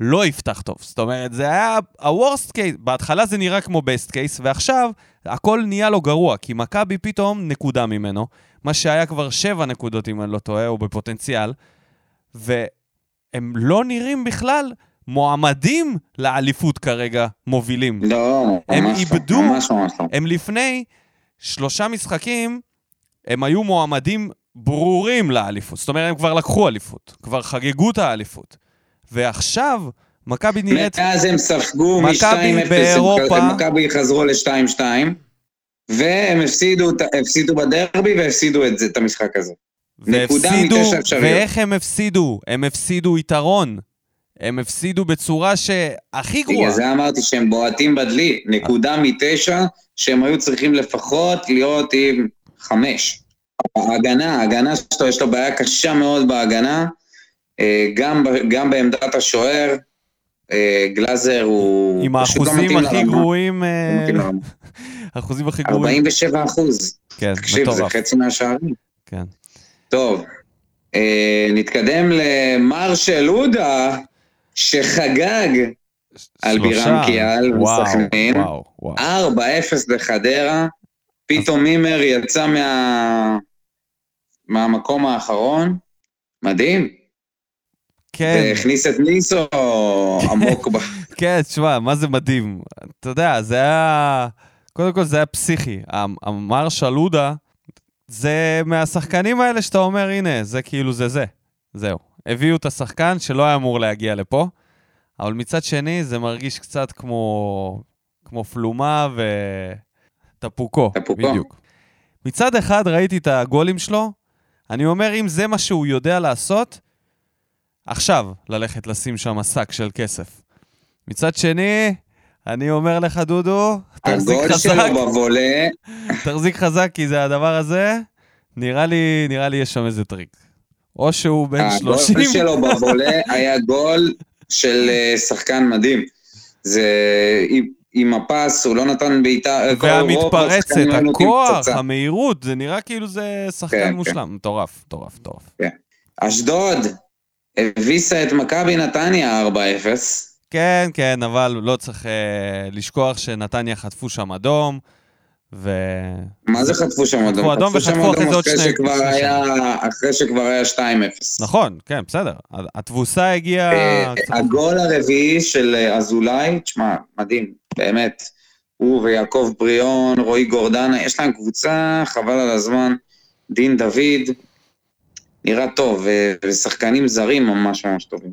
לא יפתח טוב. זאת אומרת, זה היה ה-worst case, בהתחלה זה נראה כמו best case, ועכשיו הכל נהיה לו גרוע, כי מכבי פתאום נקודה ממנו, מה שהיה כבר שבע נקודות, אם אני לא טועה, או בפוטנציאל, והם לא נראים בכלל מועמדים לאליפות כרגע מובילים.
לא,
הם
ממש לא,
איבדו-
ממש ממש לא.
הם לפני שלושה משחקים, הם היו מועמדים ברורים לאליפות. זאת אומרת, הם כבר לקחו אליפות, כבר חגגו את האליפות. ועכשיו, מכבי נראית...
מאז הם ספגו
מכבי
מ-2-0,
באירופה.
מכבי חזרו ל-2-2, והם הפסידו, הפסידו בדרבי והפסידו את זה- את המשחק הזה.
והפסידו. ואיך הם הפסידו? הם הפסידו יתרון. הם הפסידו בצורה שהכי גרועה.
בגלל זה אמרתי שהם בועטים בדלי, נקודה מתשע, שהם היו צריכים לפחות להיות עם חמש. ההגנה, ההגנה שלו, יש לו בעיה קשה מאוד בהגנה, גם, ב- גם בעמדת השוער, אה, גלאזר הוא
עם
לא
האחוזים
מתאים
הכי. גרועים...
לא
אה,
לרמה.
האחוזים הכי גרועים.
47 אחוז.
כן,
תקשיב, זה
מטורף.
חצי מהשערים.
כן.
טוב, אה, נתקדם למרשל עודה, שחגג על
שלושה.
בירם קיאל וסכנין.
וואו, וואו.
4-0 לחדרה, פתאום מימר יצא מה... מהמקום האחרון, מדהים.
כן,
והכניס את ניסו עמוק ב...
כן, תשמע, מה זה מדהים. אתה יודע, זה היה... קודם כל זה היה פסיכי. המר שלודה, זה מהשחקנים האלה שאתה אומר, הנה, זה כאילו זה זה. זהו. הביאו את השחקן שלא היה אמור להגיע לפה, אבל מצד שני זה מרגיש קצת כמו, כמו פלומה וטפוקו.
טפוקו.
בדיוק. מצד אחד ראיתי את הגולים שלו, אני אומר, אם זה מה שהוא יודע לעשות, עכשיו ללכת לשים שם שק של כסף. מצד שני, אני אומר לך, דודו, תחזיק
הגול
חזק,
שלו בוולה,
תחזיק חזק, כי זה הדבר הזה, נראה לי, נראה לי יש שם איזה טריק. או שהוא בן 30,
הגול שלו בוולה היה גול של אה, שחקן מדהים. זה... עם- הפס, הוא לא נתן בעיטה... רוב
והמתפרצת, הכוח. המהירות, זה נראה כאילו זה שחקן
כן,
מושלם. מטורף, מטורף, מטורף.
אשדוד הביסה את מכבי נתניה 4-0.
כן, כן, אבל לא צריך אה, לשכוח שנתניה חטפו שם אדום, ו...
מה זה חטפו שם אדום?
חטפו אדום וחטפו אחרי זה עוד שני-
שכבר היה- אחרי שכבר היה 2-0.
נכון, כן, בסדר. התבוסה הגיעה...
אה,
קצת-
הגול הרביעי של אה, אזולאי, תשמע, מדהים, באמת. הוא ויעקב בריאון, רועי גורדנה, יש להם קבוצה, חבל על הזמן. דין דוד, נראה טוב, ו- ושחקנים זרים ממש ממש טובים.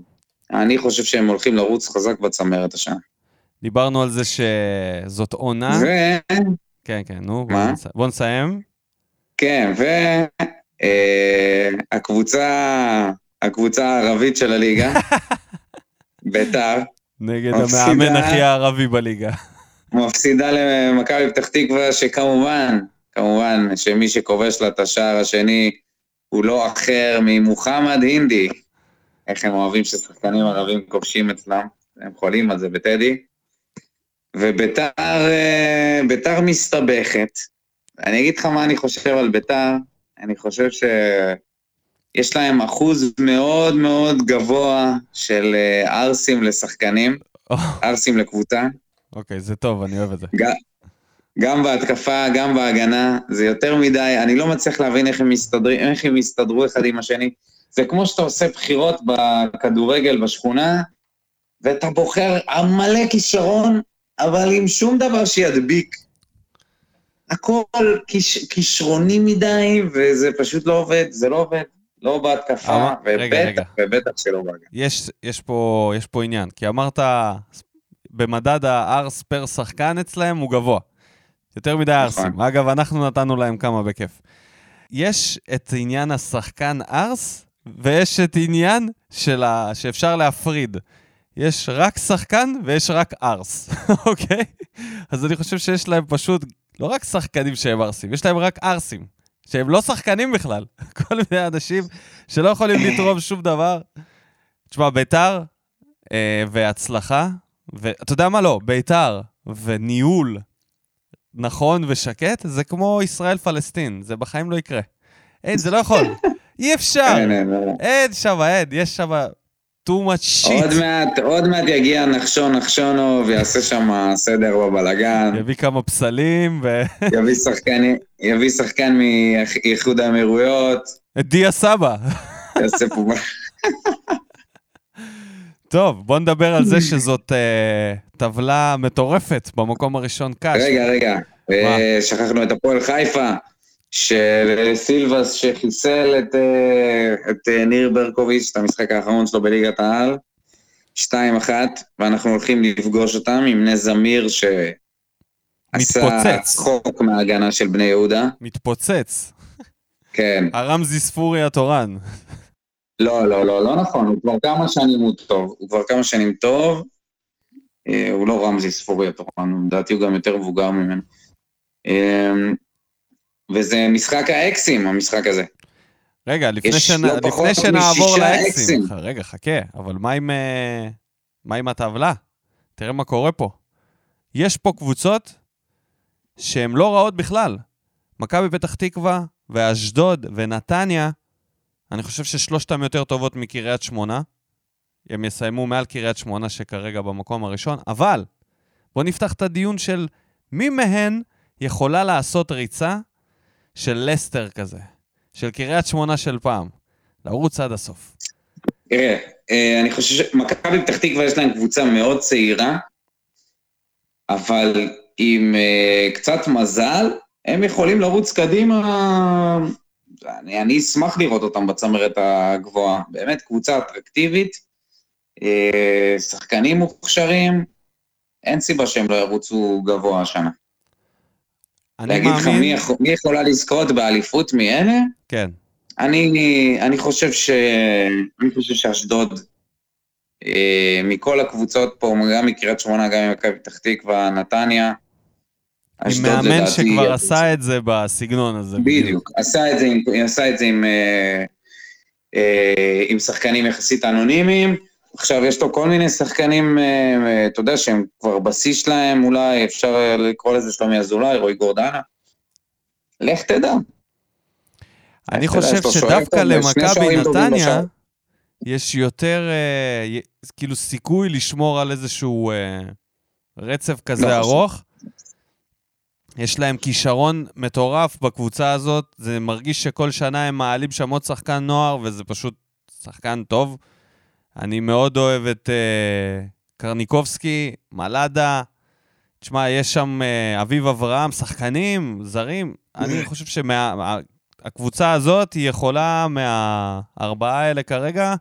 אני חושב שהם הולכים לרוץ חזק בצמרת השנה.
דיברנו על זה שזאת עונה. כן, כן, נו, בוא
מה?
נס- בוא נסיים.
וכן, והקבוצה, הקבוצה הערבית של הליגה, ביתר,
נגד
מפסידה.
המאמן הכי הערבי בליגה.
מפסידה למכבי פתח תקווה, שכמובן, כמובן, שמי שכובש לה את השער השני הוא לא אחר ממוחמד הינדי. איך הם אוהבים ששחקנים ערבים כובשים אצלם, הם חולים על זה בטדי. וביתר אה, ביתר מסתבכת, אני אגיד לך מה אני חושב על ביתר, אני חושב שיש להם אחוז מאוד מאוד גבוה של אה, ערסים לשחקנים, ערסים לקבוצה.
אוקיי, זה טוב, אני אוהב את זה.
גם בהתקפה, גם בהגנה, זה יותר מדי, אני לא מצליח להבין איך הם, מסתדרים, איך הם יסתדרו אחד עם השני. זה כמו שאתה עושה בחירות בכדורגל בשכונה, ואתה בוחר מלא כישרון, אבל עם שום דבר שידביק. הכל כיש, כישרוני מדי, וזה פשוט לא עובד, זה לא עובד. לא בהתקפה,
אבל- רגע, רגע.
ובטח, ובטח שלא בהגנה.
יש, יש, פה, יש פה עניין, כי אמרת, במדד הארס פר שחקן אצלהם הוא גבוה. יותר מדי
נכון.
ארסים. אגב, אנחנו נתנו להם כמה בכיף. יש את עניין השחקן ארס, ויש את עניין של ה... שאפשר להפריד. יש רק שחקן ויש רק ארס, אוקיי? אז אני חושב שיש להם פשוט לא רק שחקנים שהם ארסים, יש להם רק ארסים, שהם לא שחקנים בכלל. כל מיני אנשים שלא יכולים לתרום שום דבר. תשמע, ביתר אה, והצלחה, ואתה יודע מה לא, ביתר וניהול נכון ושקט, זה כמו ישראל-פלסטין, זה בחיים לא יקרה. אין, זה לא יכול. אי אפשר.
אין,
שם, אין, יש שם too much
עוד
shit.
מעט, עוד מעט יגיע נחשון נחשונו ויעשה שם סדר בבלגן,
יביא כמה פסלים, ו...
יביא שחקן, יביא שחקן מאיחוד האמירויות,
את דיה סבא.
יעשה פה...
טוב, בוא נדבר על זה שזאת אה, טבלה מטורפת במקום הראשון קש.
רגע, רגע, אה, שכחנו את הפועל חיפה, של סילבס שחיסל את, אה, את אה, ניר ברקוביץ', את המשחק האחרון שלו בליגת העל, 2-1, ואנחנו הולכים לפגוש אותם עם נס זמיר שעשה
מתפוצץ.
צחוק מההגנה של בני יהודה.
מתפוצץ.
כן.
הרמזי ספורי התורן.
לא, לא, לא, לא נכון, הוא כבר כמה שנים הוא טוב. הוא כבר כמה שנים טוב. אה, הוא לא רמזי ספורי התורן, לדעתי הוא גם יותר מבוגר ממנו. אה, וזה משחק האקסים, המשחק הזה.
רגע, לפני, שנ...
לא
לפני שנעבור לאקסים.
אקסים.
רגע, חכה, אבל מה עם, אה, מה עם הטבלה? תראה מה קורה פה. יש פה קבוצות שהן לא רעות בכלל. מכבי פתח תקווה ואשדוד ונתניה, אני חושב ששלושתן יותר טובות מקריית שמונה. הם יסיימו מעל קריית שמונה שכרגע במקום הראשון, אבל בואו נפתח את הדיון של מי מהן יכולה לעשות ריצה של לסטר כזה, של קריית שמונה של פעם, לרוץ עד הסוף.
תראה, אה, אני חושב שמכבי פתח תקווה יש להם קבוצה מאוד צעירה, אבל עם אה, קצת מזל, הם יכולים לרוץ קדימה. אני, אני אשמח לראות אותם בצמרת הגבוהה. באמת קבוצה אטרקטיבית, אה, שחקנים מוכשרים, אין סיבה שהם לא ירוצו גבוה השנה.
אני
להגיד לך
מאמין...
מי, יכול, מי יכולה לזכות באליפות מאלה?
כן.
אני, אני חושב ש... אני חושב שאשדוד, אה, מכל הקבוצות פה, גם מקריית שמונה, גם ממכבי פתח תקווה, נתניה,
עם מאמן. שכבר עשה את זה בסגנון הזה.
בדיוק, עשה את זה עם, עשה את זה עם, אה, אה, עם שחקנים יחסית אנונימיים. עכשיו, יש לו כל מיני שחקנים, אה, אה, אתה יודע, שהם כבר בשיא שלהם, אולי אפשר לקרוא לזה שלומי אזולאי, רועי גורדנה. לך תדע.
אני חושב שדווקא למכבי נתניה. יש יותר, אה, כאילו, סיכוי לשמור על איזשהו אה, רצף כזה
לא חושב.
יש להם כישרון מטורף בקבוצה הזאת, זה מרגיש שכל שנה הם מעלים שם עוד שחקן נוער, וזה פשוט שחקן טוב. אני מאוד אוהב את אה, קרניקובסקי, מלאדה. תשמע, יש שם אה, אביב אברהם, שחקנים, זרים. אני חושב שהקבוצה הזאת היא יכולה מהארבעה האלה כרגע,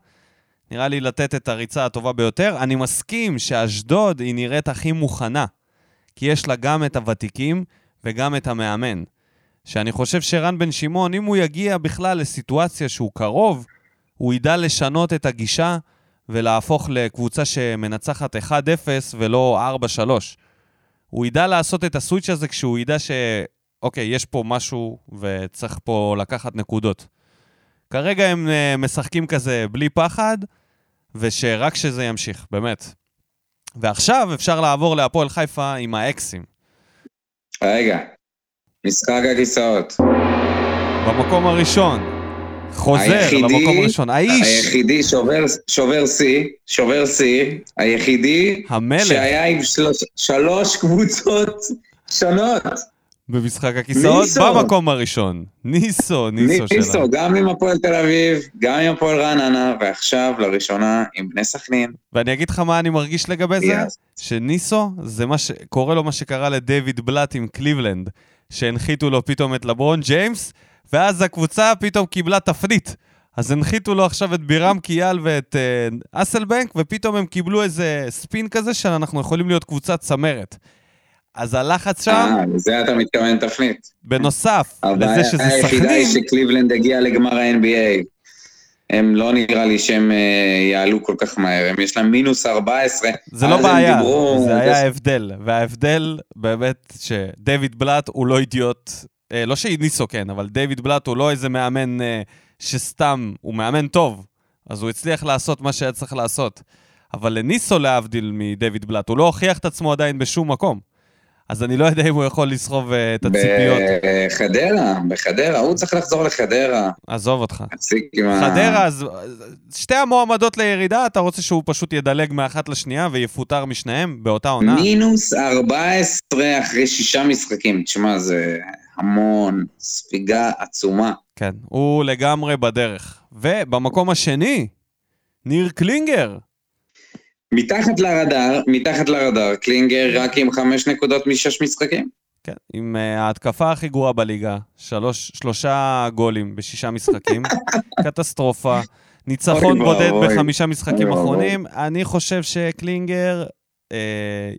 נראה לי לתת את הריצה הטובה ביותר. אני מסכים שאשדוד היא נראית הכי מוכנה, כי יש לה גם את הוותיקים וגם את המאמן. שאני חושב שרן בן שמעון, אם הוא יגיע בכלל לסיטואציה שהוא קרוב, הוא ידע לשנות את הגישה ולהפוך לקבוצה שמנצחת 1-0 ולא 4-3. הוא ידע לעשות את הסוויץ' הזה כשהוא ידע ש... אוקיי, יש פה משהו וצריך פה לקחת נקודות. כרגע הם uh, משחקים כזה בלי פחד, ושרק שזה ימשיך, באמת. ועכשיו אפשר לעבור להפועל חיפה עם האקסים.
רגע, משחק הכיסאות.
במקום הראשון. חוזר
היחידי-
למקום הראשון. האיש,
היחידי שובר, שובר שיא, שובר שיא, היחידי
המלך,
שהיה עם שלוש, שלוש קבוצות שונות.
במשחק הכיסאות,
ניסו.
במקום הראשון. ניסו, ניסו
ניסו,
שלנו.
גם עם הפועל תל אביב, גם עם הפועל רעננה, ועכשיו לראשונה עם בני סכנין.
ואני אגיד לך מה אני מרגיש לגבי זה?
יאס.
שניסו, זה מה ש... קורה לו מה שקרה לדייוויד בלאט עם קליבלנד, שהנחיתו לו פתאום את לברון ג'יימס, ואז הקבוצה פתאום קיבלה תפנית. אז הנחיתו לו עכשיו את בירם קיאל ואת אה, אסלבנק, ופתאום הם קיבלו איזה ספין כזה שאנחנו יכולים להיות קבוצת צמרת. אז הלחץ שם,
אה, לזה אתה מתכוון תפנית.
בנוסף לזה
הבעיה
שזה
היחידה היא
סכנין,
שקליבלנד הגיע לגמר ה-NBA. הם לא נראה לי שהם אה, יעלו כל כך מהר, הם יש להם מינוס 14.
זה לא בעיה,
דיברו-
זה היה ההבדל. וההבדל באמת שדייוויד בלאט הוא לא אידיוט, אה, לא שניסו כן, אבל דייוויד בלאט הוא לא איזה מאמן אה, שסתם, הוא מאמן טוב, אז הוא הצליח לעשות מה שהיה צריך לעשות. אבל לניסו להבדיל מדייוויד בלאט, הוא לא הוכיח את עצמו עדיין בשום מקום. אז אני לא יודע אם הוא יכול לסחוב אה, את הציפיות.
בחדרה, בחדרה, הוא צריך לחזור לחדרה.
עזוב אותך.
תפסיק עם ה...
חדרה, אז שתי המועמדות לירידה, אתה רוצה שהוא פשוט ידלג מאחת לשנייה ויפוטר משניהם באותה עונה?
מינוס 14 אחרי שישה משחקים. תשמע, זה המון, ספיגה עצומה.
כן, הוא לגמרי בדרך. ובמקום השני, ניר קלינגר.
מתחת לרדאר, מתחת לרדאר, קלינגר רק עם חמש נקודות משש משחקים.
כן, עם uh, ההתקפה הכי גרועה בליגה, שלוש, שלושה גולים בשישה משחקים, קטסטרופה, ניצחון
אוי
בודד
ואבוי.
בחמישה משחקים
אוי.
אחרונים. אני חושב שקלינגר uh,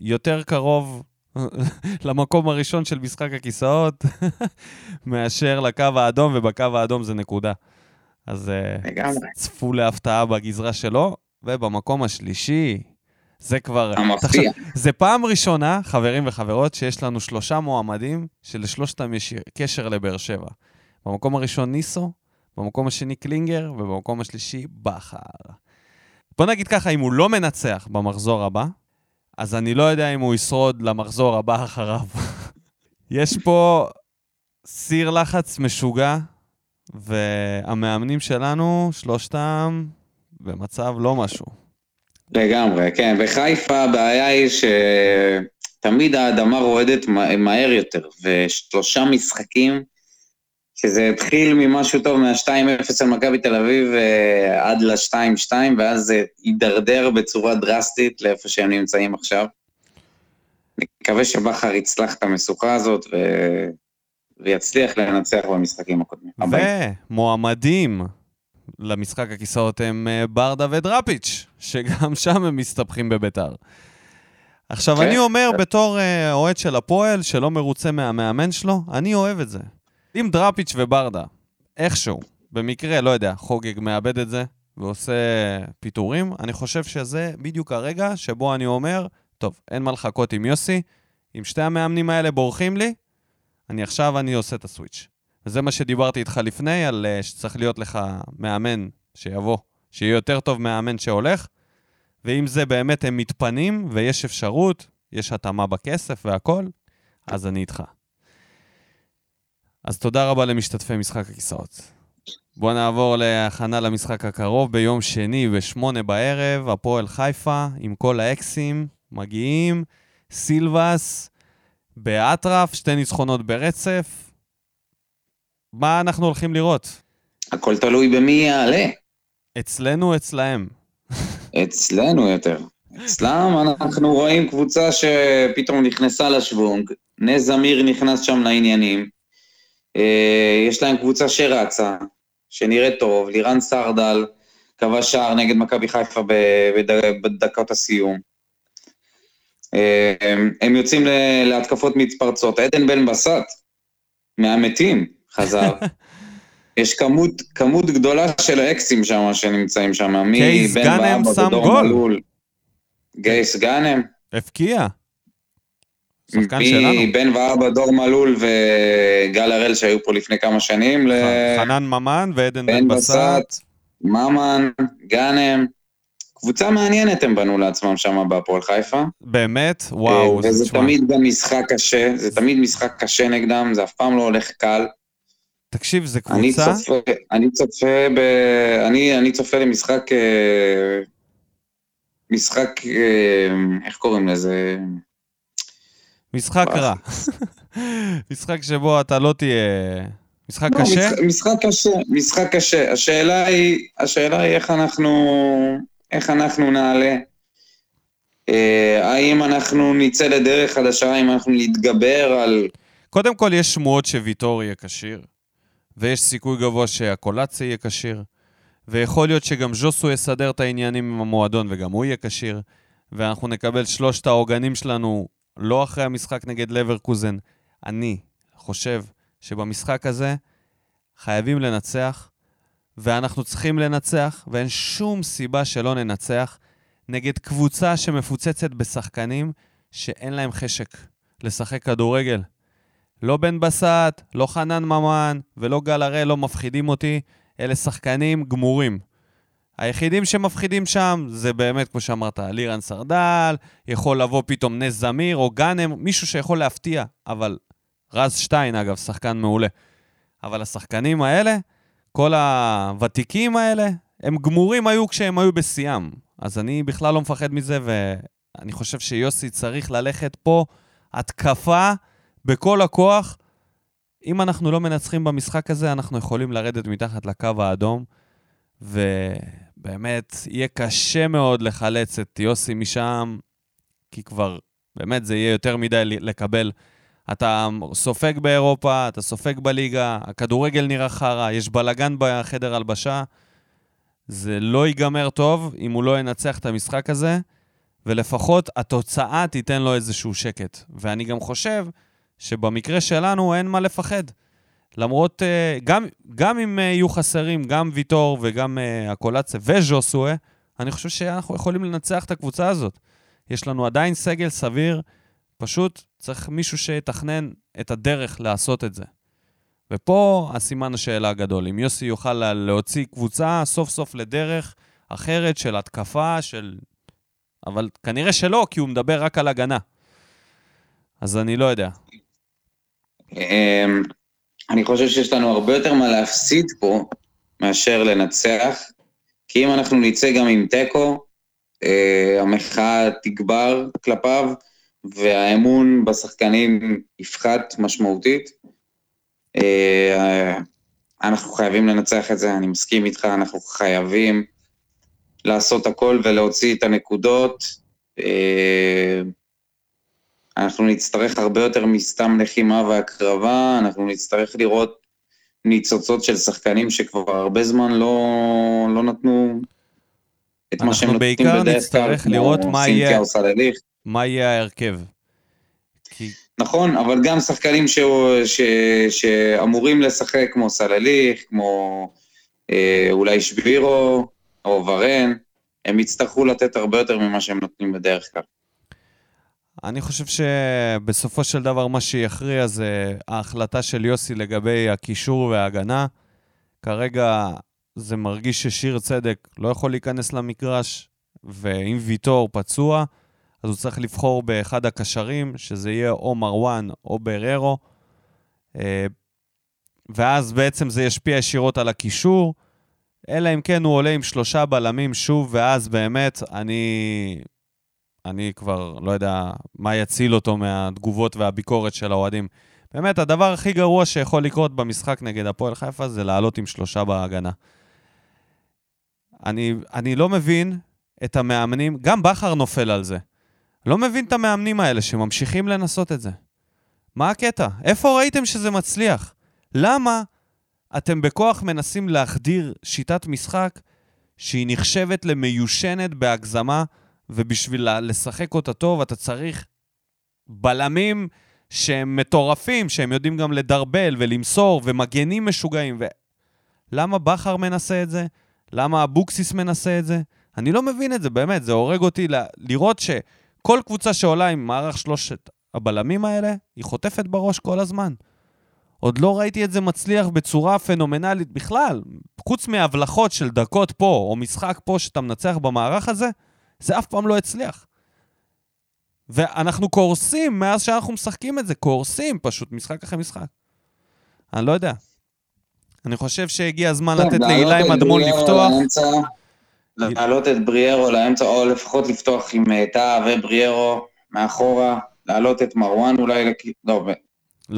יותר קרוב למקום הראשון של משחק הכיסאות מאשר לקו האדום, ובקו האדום זה נקודה. אז
לגמרי.
צפו להפתעה בגזרה שלו, ובמקום השלישי, זה כבר...
המפתיע.
זה פעם ראשונה, חברים וחברות, שיש לנו שלושה מועמדים שלשלושתם יש קשר לבאר שבע. במקום הראשון ניסו, במקום השני קלינגר, ובמקום השלישי בכר. בוא נגיד ככה, אם הוא לא מנצח במחזור הבא, אז אני לא יודע אם הוא ישרוד למחזור הבא אחריו. יש פה סיר לחץ משוגע, והמאמנים שלנו, שלושתם, במצב לא משהו.
לגמרי, כן. בחיפה הבעיה היא שתמיד האדמה רועדת מה- מהר יותר, ושלושה משחקים, שזה התחיל ממשהו טוב, מה-2-0 על מכבי תל אביב אה, עד ל-2-2, ואז זה הידרדר בצורה דרסטית לאיפה שהם נמצאים עכשיו. מקווה שבכר יצלח את המשוכה הזאת ו... ויצליח לנצח במשחקים הקודמים.
ומועמדים למשחק הכיסאות הם אה, ברדה ודראפיץ', שגם שם הם מסתבכים בביתר. עכשיו,
כן.
אני אומר בתור אה, אוהד של הפועל, שלא מרוצה מהמאמן שלו, אני אוהב את זה. אם דראפיץ' וברדה, איכשהו, במקרה, לא יודע, חוגג מאבד את זה ועושה פיטורים, אני חושב שזה בדיוק הרגע שבו אני אומר, טוב, אין מה לחכות עם יוסי, אם שתי המאמנים האלה בורחים לי, אני עכשיו אני עושה את הסוויץ'. וזה מה שדיברתי איתך לפני, על uh, שצריך להיות לך מאמן שיבוא, שיהיה יותר טוב מאמן שהולך, ואם זה באמת הם מתפנים ויש אפשרות, יש התאמה בכסף והכל, אז אני איתך. אז תודה רבה למשתתפי משחק הכיסאות. בואו נעבור להכנה למשחק הקרוב ביום שני בשמונה בערב, הפועל חיפה עם כל האקסים מגיעים, סילבס באטרף, שתי ניצחונות ברצף. מה אנחנו הולכים לראות?
הכל תלוי במי יעלה.
אצלנו, אצלהם.
אצלנו יותר. אצלם אנחנו רואים קבוצה שפתאום נכנסה לשוונג, נס זמיר נכנס שם לעניינים. אה, יש להם קבוצה שרצה, שנראית טוב, לירן סרדל כבש שער נגד מכבי חיפה בדקות הסיום. אה, הם יוצאים להתקפות מתפרצות. עדן בן בסט, מהמתים, חזר. יש כמות, כמות גדולה של אקסים שם שנמצאים שם,
קייס
מבן
גאנם שם גול.
מלול. גייס גאנם.
הבקיע. שחקן שלנו.
מבן ואבא, דור מלול וגל הראל שהיו פה לפני כמה שנים,
חנן ממן ועדן בן בסט.
בסט, ממן, גאנם. קבוצה מעניינת הם בנו לעצמם שם בהפועל חיפה.
באמת? וואו,
אה, וזה תמיד גם משחק קשה, זה תמיד משחק קשה נגדם, זה אף פעם לא הולך קל.
תקשיב, זה
אני
קבוצה...
צופה, אני צופה ב... אני, אני צופה למשחק... אה, משחק... אה, איך קוראים לזה?
משחק. רע. משחק שבו אתה לא תהיה... משחק
לא,
קשה?
משחק, משחק קשה, משחק קשה. השאלה היא, השאלה היא איך אנחנו, איך אנחנו נעלה. אה, האם אנחנו נצא לדרך חדשה, האם אנחנו נתגבר על...
קודם כל, יש שמועות שוויטור יהיה כשיר, ויש סיכוי גבוה שהקולציה יהיה כשיר, ויכול להיות שגם ז'וסו יסדר את העניינים עם המועדון וגם הוא יהיה כשיר, ואנחנו נקבל שלושת העוגנים שלנו לא אחרי המשחק נגד לברקוזן. אני חושב שבמשחק הזה חייבים לנצח, ואנחנו צריכים לנצח, ואין שום סיבה שלא ננצח, נגד קבוצה שמפוצצת בשחקנים שאין להם חשק לשחק כדורגל. לא בן בסט, לא חנן ממן ולא גל הראל לא מפחידים אותי, אלה שחקנים גמורים. היחידים שמפחידים שם זה באמת, כמו שאמרת, לירן סרדל, יכול לבוא פתאום נס זמיר או גאנם, מישהו שיכול להפתיע, אבל רז שטיין, אגב, שחקן מעולה. אבל השחקנים האלה, כל הוותיקים האלה, הם גמורים היו כשהם היו בשיאם. אז אני בכלל לא מפחד מזה, ואני חושב שיוסי צריך ללכת פה התקפה בכל הכוח. אם אנחנו לא מנצחים במשחק הזה, אנחנו יכולים לרדת מתחת לקו האדום, ובאמת, יהיה קשה מאוד לחלץ את יוסי משם, כי כבר, באמת, זה יהיה יותר מדי לקבל. אתה סופג באירופה, אתה סופג בליגה, הכדורגל נראה חרא, יש בלאגן בחדר הלבשה. זה לא ייגמר טוב אם הוא לא ינצח את המשחק הזה, ולפחות התוצאה תיתן לו איזשהו שקט. ואני גם חושב שבמקרה שלנו אין מה לפחד. למרות, אה, גם, גם אם אה, יהיו חסרים, גם ויטור וגם אה, הקולציה וז'וסואה, אני חושב שאנחנו יכולים לנצח את הקבוצה הזאת. יש לנו עדיין סגל סביר, פשוט צריך מישהו שיתכנן את הדרך לעשות את זה. ופה הסימן השאלה הגדול, אם יוסי יוכל להוציא קבוצה סוף סוף לדרך אחרת של התקפה, של... אבל כנראה שלא, כי הוא מדבר רק על הגנה. אז אני לא יודע.
אמ, אני חושב שיש לנו הרבה יותר מה להפסיד פה מאשר לנצח, כי אם אנחנו נצא גם עם תיקו, אה, המחאה תגבר כלפיו, והאמון בשחקנים יפחת משמעותית. אה, אנחנו חייבים לנצח את זה, אני מסכים איתך, אנחנו חייבים לעשות הכל ולהוציא את הנקודות. אנחנו נצטרך הרבה יותר מסתם לחימה והקרבה, אנחנו נצטרך לראות ניצוצות של שחקנים שכבר הרבה זמן לא, לא נתנו את מה שהם נותנים בדרך כלל.
אנחנו בעיקר נצטרך לראות מה יהיה. מה יהיה ההרכב. כי...
נכון, אבל גם שחקנים ש... ש... שאמורים לשחק כמו סלליך, כמו אה, אולי שבירו או ורן, הם יצטרכו לתת הרבה יותר ממה שהם נותנים בדרך כלל.
אני חושב שבסופו של דבר מה שיכריע זה ההחלטה של יוסי לגבי הקישור וההגנה. כרגע זה מרגיש ששיר צדק לא יכול להיכנס למגרש, ואם ויטור פצוע, אז הוא צריך לבחור באחד הקשרים, שזה יהיה או מרואן או בררו, אה, ואז בעצם זה ישפיע ישירות על הקישור, אלא אם כן הוא עולה עם שלושה בלמים שוב, ואז באמת אני, אני כבר לא יודע מה יציל אותו מהתגובות והביקורת של האוהדים. באמת, הדבר הכי גרוע שיכול לקרות במשחק נגד הפועל חיפה זה לעלות עם שלושה בהגנה. אני, אני לא מבין את המאמנים, גם בכר נופל על זה. לא מבין את המאמנים האלה שממשיכים לנסות את זה. מה הקטע? איפה ראיתם שזה מצליח? למה אתם בכוח מנסים להחדיר שיטת משחק שהיא נחשבת למיושנת בהגזמה, ובשביל לשחק אותה טוב אתה צריך בלמים שהם מטורפים, שהם יודעים גם לדרבל ולמסור, ומגנים משוגעים. ו... למה בכר מנסה את זה? למה אבוקסיס מנסה את זה? אני לא מבין את זה, באמת, זה הורג אותי ל... לראות ש... כל קבוצה שעולה עם מערך שלושת הבלמים האלה, היא חוטפת בראש כל הזמן. עוד לא ראיתי את זה מצליח בצורה פנומנלית בכלל. חוץ מהבלחות של דקות פה, או משחק פה שאתה מנצח במערך הזה, זה אף פעם לא הצליח. ואנחנו קורסים מאז שאנחנו משחקים את זה, קורסים פשוט, משחק אחרי משחק. אני לא יודע. אני חושב שהגיע הזמן לתת להילה עם אדמון לפתוח.
להעלות את בריארו לאמצע, או לפחות לפתוח עם אה, טאה ובריארו מאחורה, להעלות את מרואן אולי, לכ- לא,
לא.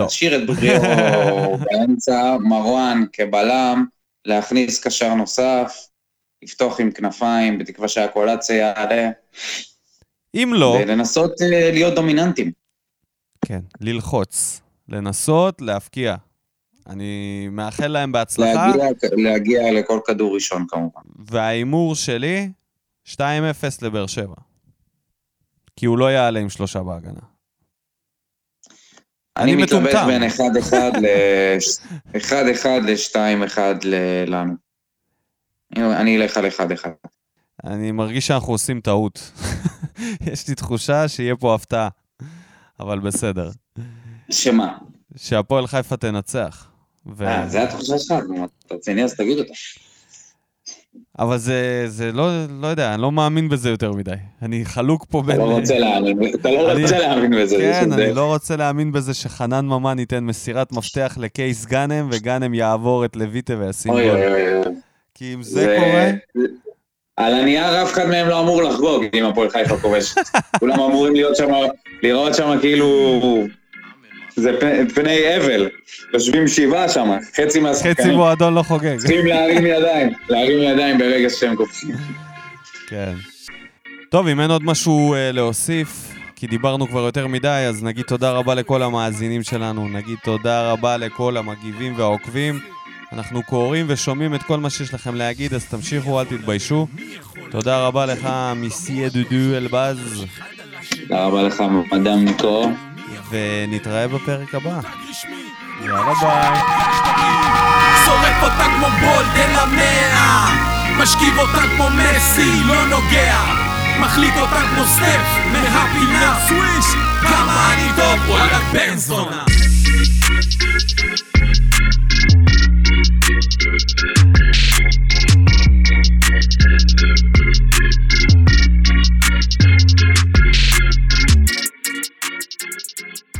להשאיר את בריארו באמצע, מרואן כבלם, להכניס קשר נוסף, לפתוח עם כנפיים, בתקווה שהקולציה יעלה,
אם לא,
ולנסות אה, להיות דומיננטים.
כן, ללחוץ. לנסות להפקיע. אני מאחל להם בהצלחה,
להגיע, להגיע לכל כדור ראשון כמובן.
וההימור שלי, 2-0 לבאר שבע. כי הוא לא יעלה עם שלושה בהגנה.
אני
אני
מתלבט. בין 1-1 ל- 1-1 ל-2-1 לנו. אני אלך על 1-1.
אני מרגיש שאנחנו עושים טעות. יש לי תחושה שיהיה פה הפתעה, אבל בסדר.
שמה?
שהפועל חיפה תנצח. ו...
אה, זה התחושה שלך? אתה רציני אז תגיד אותה.
אבל זה, זה לא, לא יודע, אני לא מאמין בזה יותר מדי. אני חלוק פה
אתה
בין...
לא רוצה להאמין, אתה לא
אני-
רוצה להאמין בזה.
כן, אני לא רוצה להאמין בזה שחנן ממן ייתן מסירת מפתח לקייס גאנם, וגאנם יעבור את לויטה וישים גול.
אוי אוי אוי.
כי אם זה קורה...
על הנייר אף אחד מהם לא אמור לחגוג אם הפועל חיפה כובש. כולם אמורים להיות שם, לראות שם כאילו... זה פני אבל. יושבים שבעה שם, חצי
חצי
מהשחקנים.
מועדון לא חוגג.
צריכים להרים ידיים, להרים ידיים ברגע שהם כובשים.
כן. טוב, אם אין עוד משהו אה, להוסיף, כי דיברנו כבר יותר מדי, אז נגיד תודה רבה לכל המאזינים שלנו, נגיד תודה רבה לכל המגיבים והעוקבים. אנחנו קוראים ושומעים את כל מה שיש לכם להגיד, אז תמשיכו, אל תתביישו. תודה רבה לך, מיסיה דודו אלבז,
תודה רבה לך, מדאם ניקו.
ונתראה בפרק הבא. יאללה ביי.
שורף אותה כמו בולדן למאה משכיב אותה כמו מסי, לא נוגע מחליט אותה כמו סטף מהפינה סוויש כמה אני טוב, וואלה בן זונה Thank you.